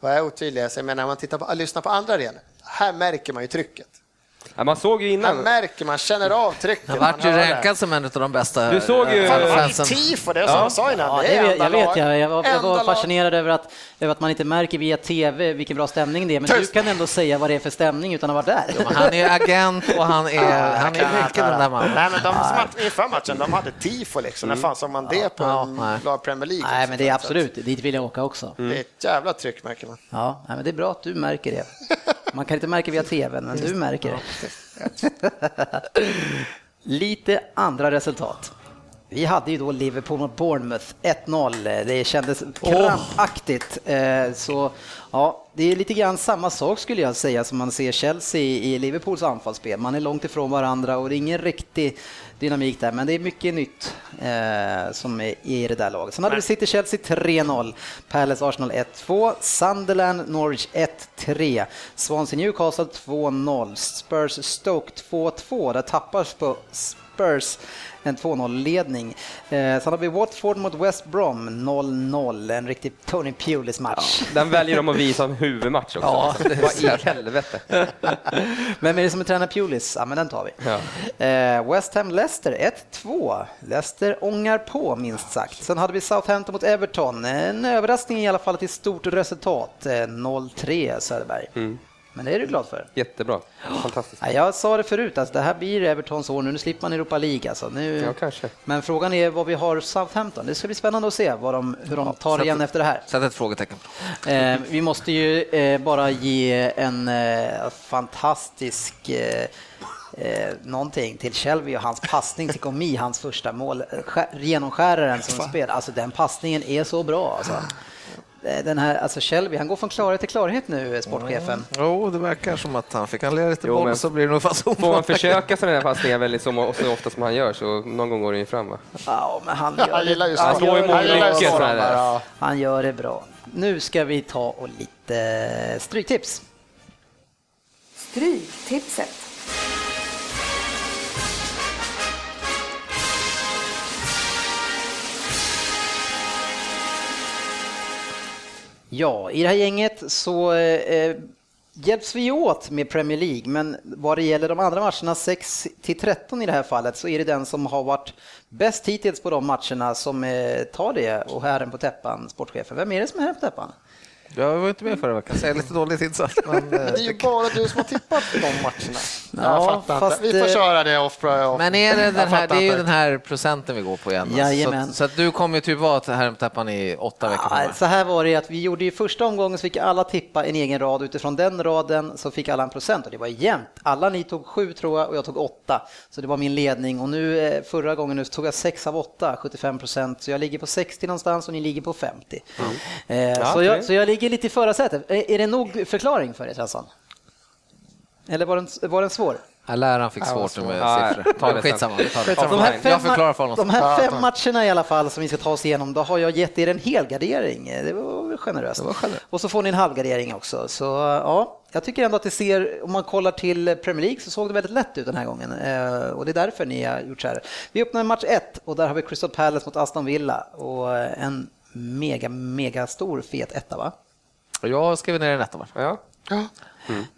Vad är otydlig? Jag menar, när man tittar på, lyssnar på andra arenor, här märker man ju trycket. Ja, man såg ju innan. märker man, känner av trycket. Han man vart ju rankad som en av de bästa Du såg ju- eh, Fan, det var fansen. ju tifo, det är som jag sa innan. Ja, det är jag vet jag. Jag var, jag var fascinerad över att, över att man inte märker via tv vilken bra stämning det är. Men du Tyst! kan ändå säga vad det är för stämning utan att vara där. Men Han är agent och han är, han är mycket den där mannen. Nej, men de som hade inför matchen, de hade tifo liksom. När fan såg man det på Ja, en Premier League? Nej, men det är absolut. Dit vill jag åka också. att Det är ett jävla tryck märker man. Ja, men det är bra att du märker det. Man kan inte märka via tv, men du märker det. Lite andra resultat. Vi hade ju då Liverpool mot Bournemouth 1-0. Det kändes krampaktigt. Eh, Så ja, det är lite grann samma sak skulle jag säga som man ser Chelsea i Liverpools anfallsspel. Man är långt ifrån varandra och det är ingen riktig dynamik där, men det är mycket nytt eh, som är i det där laget. Sen hade vi City-Chelsea 3-0, Palace Arsenal 1-2, Sunderland Norwich 1-3, Swansea Newcastle 2-0, Spurs Stoke 2-2. Där tappar Sp- Spurs en 2-0-ledning. Eh, sen har vi Watford mot West Brom 0-0, en riktig Tony Pulis-match. Den väljer de att visa som huvudmatch också. Ja, är Vad i helvete? Vem är det som tränar Pulis? Ja, men den tar vi. Ja. Eh, West Ham Leicester 1-2. Leicester ångar på minst sagt. Sen hade vi Southampton mot Everton. En överraskning i alla fall till stort resultat. Eh, 0-3 Söderberg. Mm. Men det är du glad för? Jättebra. Fantastiskt. Ja, jag sa det förut, alltså, det här blir Evertons år nu. Nu slipper man Europa League. Alltså. Nu... Ja, kanske. Men frågan är vad vi har Southampton. Det ska bli spännande att se vad de, hur de tar sätt- igen efter det här. Sätt ett frågetecken. Eh, vi måste ju eh, bara ge en eh, fantastisk eh, eh, någonting till Shelby och hans passning till Komi, hans första mål. Eh, skär- Genomskäraren som spel. Alltså den passningen är så bra. Alltså. Eh, Den här, alltså Shelby, han går från klarhet till klarhet nu, eh, sportchefen. Jo, det verkar som att han fick han lira lite Jo, boll men så blir det nog fason. Får man försöka sådana här passningar väldigt så, så ofta som han gör så någon gång går det ju fram va? Ja, men han gör, Han gillar ju han, slår ju mycket ja. han gör det bra. Nu ska vi ta och lite stryktips. Stryktipset. Ja, i det här gänget så eh, hjälps vi åt med Premier League, men vad det gäller de andra matcherna, 6 till 13 i det här fallet, så är det den som har varit bäst hittills på de matcherna som eh, tar det och herren på täppan, sportchefen. Vem är det som är herren på täppan? Jag var inte med förra veckan, så jag är lite dåligt insatt. Men, eh, Men det är ju bara du som har tippat de matcherna. Ja, jag fattar fast, inte. Vi får eh, köra det off. off. Men är det, den här, det är ju den här procenten vi går på igen. Jajamän. Så, så att du kommer ju typ vara till Hermtappan i åtta veckor. Ja, så här var det att vi gjorde ju första omgången så fick alla tippa en egen rad. Utifrån den raden så fick alla en procent och det var jämnt. Alla ni tog sju tror jag och jag tog åtta. Så det var min ledning och nu eh, förra gången nu så tog jag sex av åtta, 75 procent. Så jag ligger på 60 någonstans och ni ligger på 50. Eh, så, okej. jag, så jag ligger lite i förarsätet. Är, det nog förklaring för er Svensson? Eller var den, var den svår? Ja, läraren fick svårt med siffror. ta det. Skitsamma. vi tar det. De här fem, Jag förklarar för honom. de här fem matcherna i alla fall som vi ska ta oss igenom, då har jag gett er en helgardering. Det var generöst. Det var generöst. Och så får ni en halvgardering också. Så ja, jag tycker ändå att det ser, om man kollar till Premier League så såg det väldigt lätt ut den här gången. Eh, och det är därför ni har gjort så här. Vi öppnar match ett och där har vi Crystal Palace mot Aston Villa och en mega, mega stor fet etta va? Och Jag skriver ner en etta. Ja. Ja.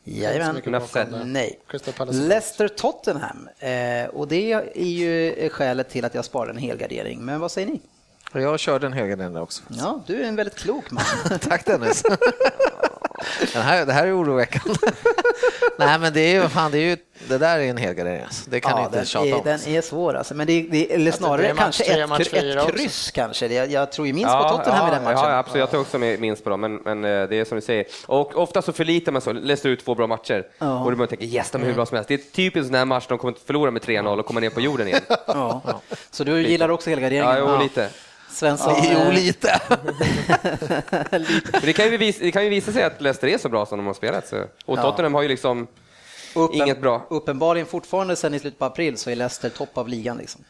Jajamän. Enough said. Nej. Crystal Palace. Leicester Tottenham. Eh, och det är ju skälet till att jag sparar en helgardering. Men vad säger ni? Jag körde en höger där också. Ja, du är en väldigt klok man. Tack Dennis. Den här, det här är oroväckande. Nej men det är ju, fan, det, är ju, det där är en helgardering. Alltså. Det kan ja, inte den, tjata är, om. den är svår alltså. Men det, det, eller snarare det kanske tre, ett, ett också. kryss kanske. Jag, jag tror ju minst på Ja, Tottenham ja, i den matchen. Ja, absolut. Jag tar också med minst på dem, men, men eh, det är som du säger. Och ofta så förlitar man sig, läser ut två bra matcher Ja. och då man tänker yes, de är hur bra som helst. Det är typiskt en sån här match, de kommer att förlora med 3-0 och komma ner på jorden igen. Ja. Så du gillar också helgarderingen? Ja, jo, lite. Svensson? Jo, eh, lite. Det kan, ju visa, det kan ju visa sig att Leicester är så bra som de har spelat. Så. Och Ja. Tottenham har ju liksom uppen- inget bra. Uppenbarligen fortfarande sen i slutet på april så är Leicester topp av ligan. Liksom.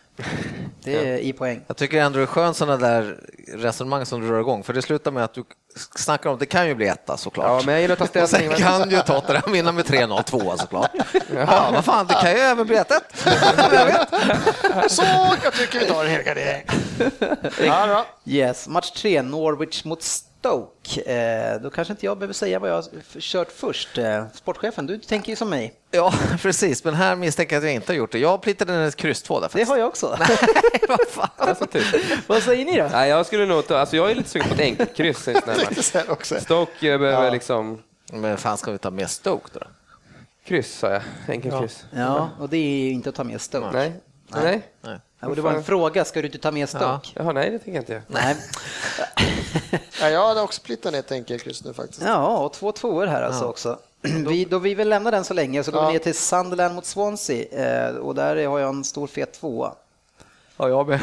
Det är i poäng. Jag tycker ändå det är skönt sådana där resonemang som du drar igång, för det slutar med att du snackar om, det kan ju bli etta såklart. Ja, men jag gillar att ta Och ställning. sen kan ju Tottenham vinna med 3-0, tvåa såklart. Ja, vad fan, det kan ju även bli 1-1. Så jag tycker vi tar en helgardering. Ja. Yes, match tre, Norwich mot Stoke. Eh, då kanske inte jag behöver säga vad jag har kört först. Eh, sportchefen, du tänker ju som mig. Ja, precis, men här misstänker jag att jag inte har gjort det. Jag plittade ner ett kryss 2 där Det faktiskt. har jag också. vad fan. Alltså, typ. vad säger ni då? Nej, jag skulle nog ta, alltså jag är lite sugen på ett enkelt kryss det. Stoke eh, behöver liksom, Men fan ska vi ta med Stoke då? kryss sa jag, enkelt kryss. Ja, och det är ju inte att ta med Stoke. Nej, nej. Nej. Ja, det var en fråga, ska du inte ta med Stoke? Jaha, nej, det tänker jag inte. Nej. Ja, jag hade också plittat ner ett enkelkryss nu faktiskt. Ja, och två tvåor här alltså också. Vi, då vi vill lämna den så länge så går Ja. vi ner till Sunderland mot Swansea eh, och där har jag en stor fet tvåa. Ja, jag med.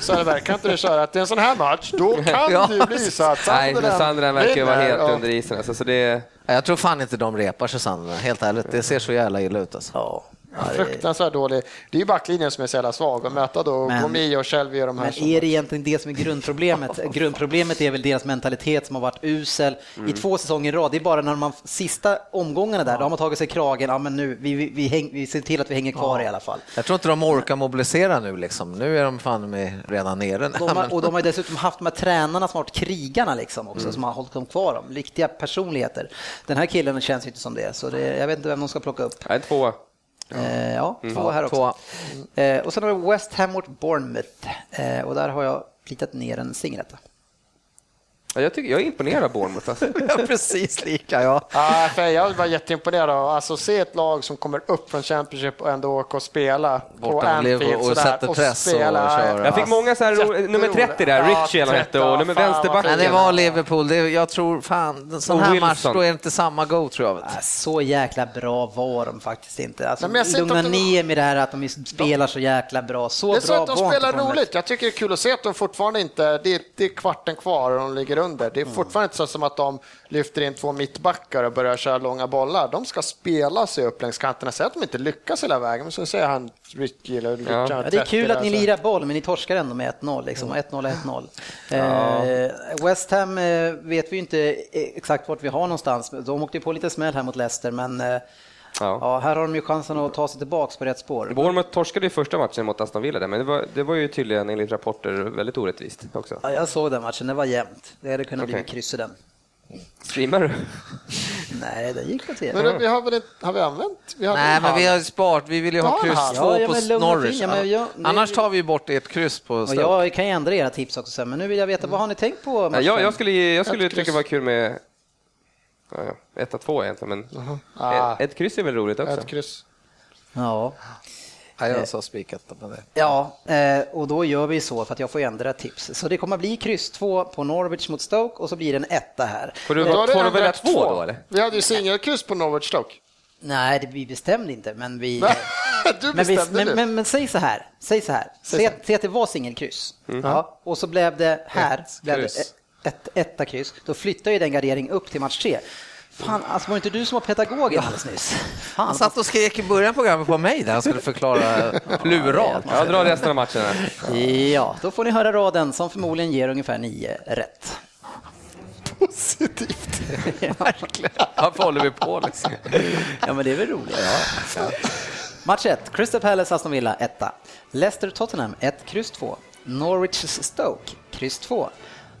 Söderberg, kan inte du köra att det är en sån här match, då kan Ja. det ju bli så att Nej, men Sandra verkar ju vara helt Ja. under isen. Alltså, så det, Jag tror fan inte de repar sig Sandra, helt ärligt. Det ser så jävla illa ut alltså. Ja. Ja, det- Fruktansvärt dålig. Det är ju backlinjen som är så jävla svag. Att möta då Men- Gomi och Shelby och de här Men som... är det egentligen det som är grundproblemet? Grundproblemet är väl deras mentalitet som har varit usel i två säsonger i rad. Det är bara när man sista omgångarna där, då har man tagit sig kragen. Ja, men nu, vi, vi, vi, häng, vi ser till att vi hänger kvar i alla fall. Jag tror inte de orkar mobilisera nu liksom. Nu är de fan med redan nere. De har, och de har dessutom haft de här tränarna som har varit krigarna liksom också, som har hållit dem kvar. Dem. Riktiga personligheter. Den här killen känns inte som det, så det, jag vet inte vem de ska plocka upp. nej, tvåa. Eh, ja, två här också. Eh, och sen har vi West Ham mot Bournemouth eh, och där har jag plitat ner en singeletta. Ja, jag, tycker, jag är imponerad av Bournemouth. Alltså. Ja, precis lika, ja. Ja, för jag var jätteimponerad av alltså, se ett lag som kommer upp från Championship och ändå åka och spela på Borta Liverpool Anfield och sådär, sätter press och spela. kör. Jag fick många så här, nummer 30 där, Ja, Richie eller vad han 30, hette, och nummer vänsterbacken. Men det var Liverpool. Det, jag tror fan, en sån Och här match Wilson. då är det inte samma go tror jag. du. Äh, Så jäkla bra var de faktiskt inte. Alltså, Nej, lugna de- ner med det här att de spelar så jäkla bra. Så Det är så bra att de spelar roligt. Jag tycker det är kul att se att de fortfarande inte, det är, det är kvarten kvar och de ligger under. Det är Mm. fortfarande inte så som att de lyfter in två mittbackar och börjar köra långa bollar. De ska spela sig upp längs kanterna. Säg att de inte lyckas hela vägen, men så säger han Ricky eller Richard Ja, det är kul 30 att ni lirar boll, men ni torskar ändå med 1-0. Liksom. Mm. 1-0 är 1-0. Eh, West Ham eh, vet vi inte exakt vart vi har någonstans. De åkte på lite smäll här mot Leicester, men eh, Ja. ja, här har de ju chansen att ta sig tillbaks på rätt spår. Bournemouth torskade ju första matchen mot Aston Villa, där, men det var, det var ju tydligen enligt rapporter väldigt orättvist också. Ja, jag såg den matchen, det var jämnt. Det hade kunnat bli Okej. kryss i den. Streamar du? Nej, det gick på tv. Men vi har väl inte, har vi använt? Vi hade Nej, en men vi har sparat. Vi vill ju ha Ja, kryss ja, två ja, på. Norwich. Ja, nej. Annars tar vi bort ett kryss på Och Stoke. jag kan ju ändra era tips också sen, men nu vill jag veta, vad har ni tänkt på? Matchen? jag, jag skulle, jag skulle Ett tycka det var kul med Ja, ja. Etta, två egentligen, men Ah. ett, ett kryss är väl roligt också? Ett kryss. Ja. Ja, jag sa spikat på det. Ja, eh, och då gör vi så för att jag får ändra tips. Så det kommer att bli kryss 2 på Norwich mot Stoke och så blir det en etta här. Får du, Då har får du välja rätt två då eller? Vi hade ju singelkryss på Norwich Stoke. Nej, det, vi bestämde inte, men vi... du Men, vi, bestämde men, men, men säg så här, säg så här. Säg, säg att det var singelkryss. Ja, och så blev det här, Ett blev det. Ett, ett, etta kryss. Då flyttar ju den gardering upp till match tre. Fan, alltså var det inte du som var pedagogen alldeles nyss? Fan, Han satt och skrek i början av programmet på mig där han skulle förklara pluralt. Jag drar resten av matcherna. Ja, då får ni höra raden som förmodligen ger ungefär nio rätt. Positivt. Varför håller vi på liksom? Ja, men det är väl roligt. Match 1, Crystal Palace Aston Villa 1. Leicester Tottenham 1, kryss 2. Norwich Stoke, kryss 2.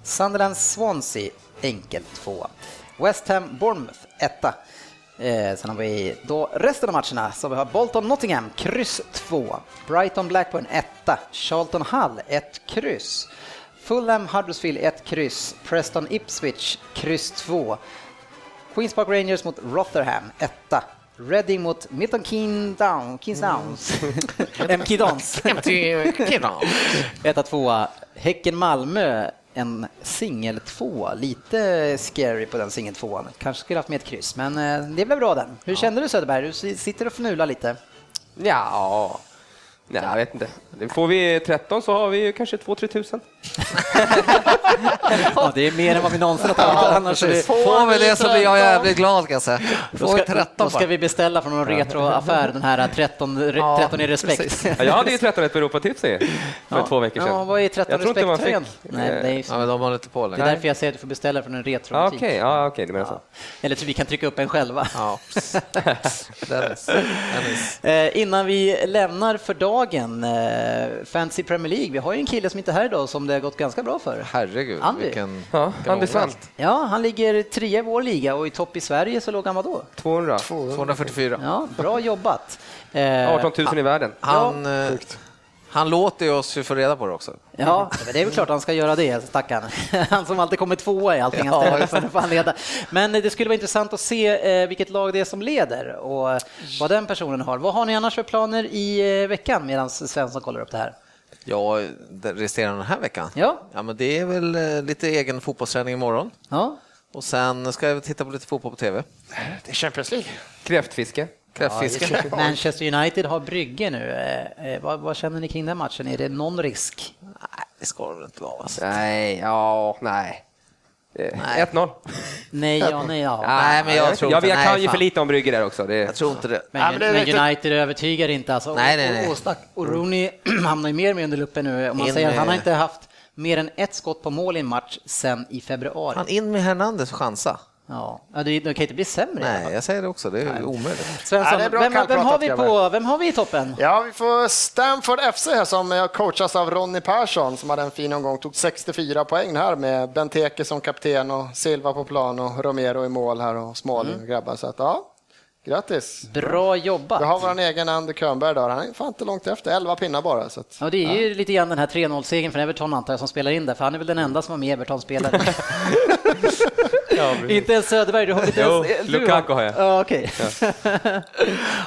Sunderland Swansea, enkel 2. West Ham Bournemouth 1. Eh, sen har vi då resten av matcherna, så vi har Bolton Nottingham, kryss 2. Brighton Blackburn 1. Charlton Hull 1, kryss. Fulham Huddersfield 1, kryss. Preston Ipswich, kryss 2. Queens Park Rangers mot Rotherham, etta. Reading mot Milton Keynes Down, Keynes Downs. MK Dons. Etta, tvåa. Häcken-Malmö, en singel tvåa. Lite scary på den singel tvåan. Kanske skulle haft med ett kryss, men eh, det blev bra den. Hur kände du Söderberg? Du si- sitter och fnular lite. Ja, Nej, jag vet inte. Får vi 13 så har vi ju kanske 2-3 tusen. Ja, det är mer än vad vi någonsin har tagit annars. är det- Får vi det så blir jag jävligt glad kan jag säga. Då Får vi ska, 13 då ska vi beställa från någon retroaffär, den här 13, Ja, 13 i respekt. Ja, jag hade ju 13 på Europatips i, för två veckor sedan. Ja, vad är 13 Jag tror inte man respekttröjan? fick, Nej, det är, Ja, men de håller inte på det är därför jag säger att du får beställa från en Ja, retrobutik. Okej, ja, okej, du menar så. Eller så vi kan trycka upp en själva. Ja. Dennis. Dennis. Eh, innan vi lämnar för dagen, eh, Fantasy Premier League, vi har ju en kille som inte är här idag som det har gått ganska bra för. Herregud, Andy. vilken... Ja, Andy ångest. Ja, han ligger trea i vår liga och i topp i Sverige så låg han vadå? 200. 244. Ja, bra jobbat. Eh, 18 000 i världen. Han, eh, han låter ju oss ju få reda på det också. Ja, men det är väl klart han ska göra det, stackarn. Han som alltid kommer tvåa i allting Ja, han leda. Men det skulle vara intressant att se eh, vilket lag det är som leder och vad den personen har. Vad har ni annars för planer i eh, veckan medan Svensson kollar upp det här? Ja, det resterande den här veckan? Ja. ja men det är väl eh, lite egen fotbollsträning imorgon. Ja, Och sen ska jag titta på lite fotboll på TV. Det är Champions League. Kräftfiske. Kräftfiske. Manchester United har Brygge nu. Eh, eh, vad, vad känner ni kring den matchen? Är det någon risk? Nej, det ska det väl inte vara. Nej, ja, nej. Eh, Nej. 1-0. Nej, ja, nej, ja. Nej, men jag tror inte. inte- jag, kan ju för lite om Brygge där också. Det, Jag tror inte det. Men, Ja, men det är men. United övertygar inte alltså. Nej, nej, nej. Och, och, och Rooney hamnar ju mer och mer under luppen nu. Om man In säger att han har inte haft mer än ett skott på mål i en match sen i februari. Han in med Hernandez och chansa. Ja, det, det kan inte bli sämre. Nej, jag säger det också. Det är omöjligt. Svensson, det är vem, vem, har vi på, vem har vi i toppen? Ja, vi får Stamford FC här som coachas av Ronny Persson som hade en fin omgång, tog 64 poäng här med Benteke som kapten och Silva på plan och Romero i mål här och Smalling och grabbar. Så att, ja, grattis. Bra jobbat. Vi har vår egen Ander Könberg där, han är fan inte långt efter, 11 pinnar bara. Så att, Ja, det är ju lite grann den här 3-0-segern från Everton antar jag som spelar in där, för han är väl den enda som var med Everton-spelare. Inte ens Söderberg, du har inte Jo, ens... du Lukaku har jag. Ja, okej.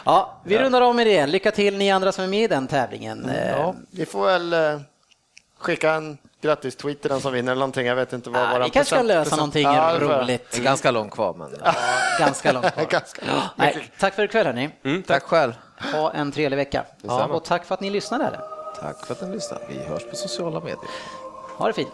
ja, vi rundar av med det. Lycka till ni andra som är med i den tävlingen. ja, vi får väl eh, skicka en grattis-tweet den som vinner eller någonting, jag vet inte vad våran vi kanske ska lösa någonting Ja, roligt. Det är ganska långt kvar, men Ganska långt kvar. Ganska. Nej, tack för ikväll hörni. tack själv. Ha en trevlig vecka. Ja, och tack för att ni lyssnade. Tack för att ni lyssnade. Vi hörs på sociala medier. Ha det fint.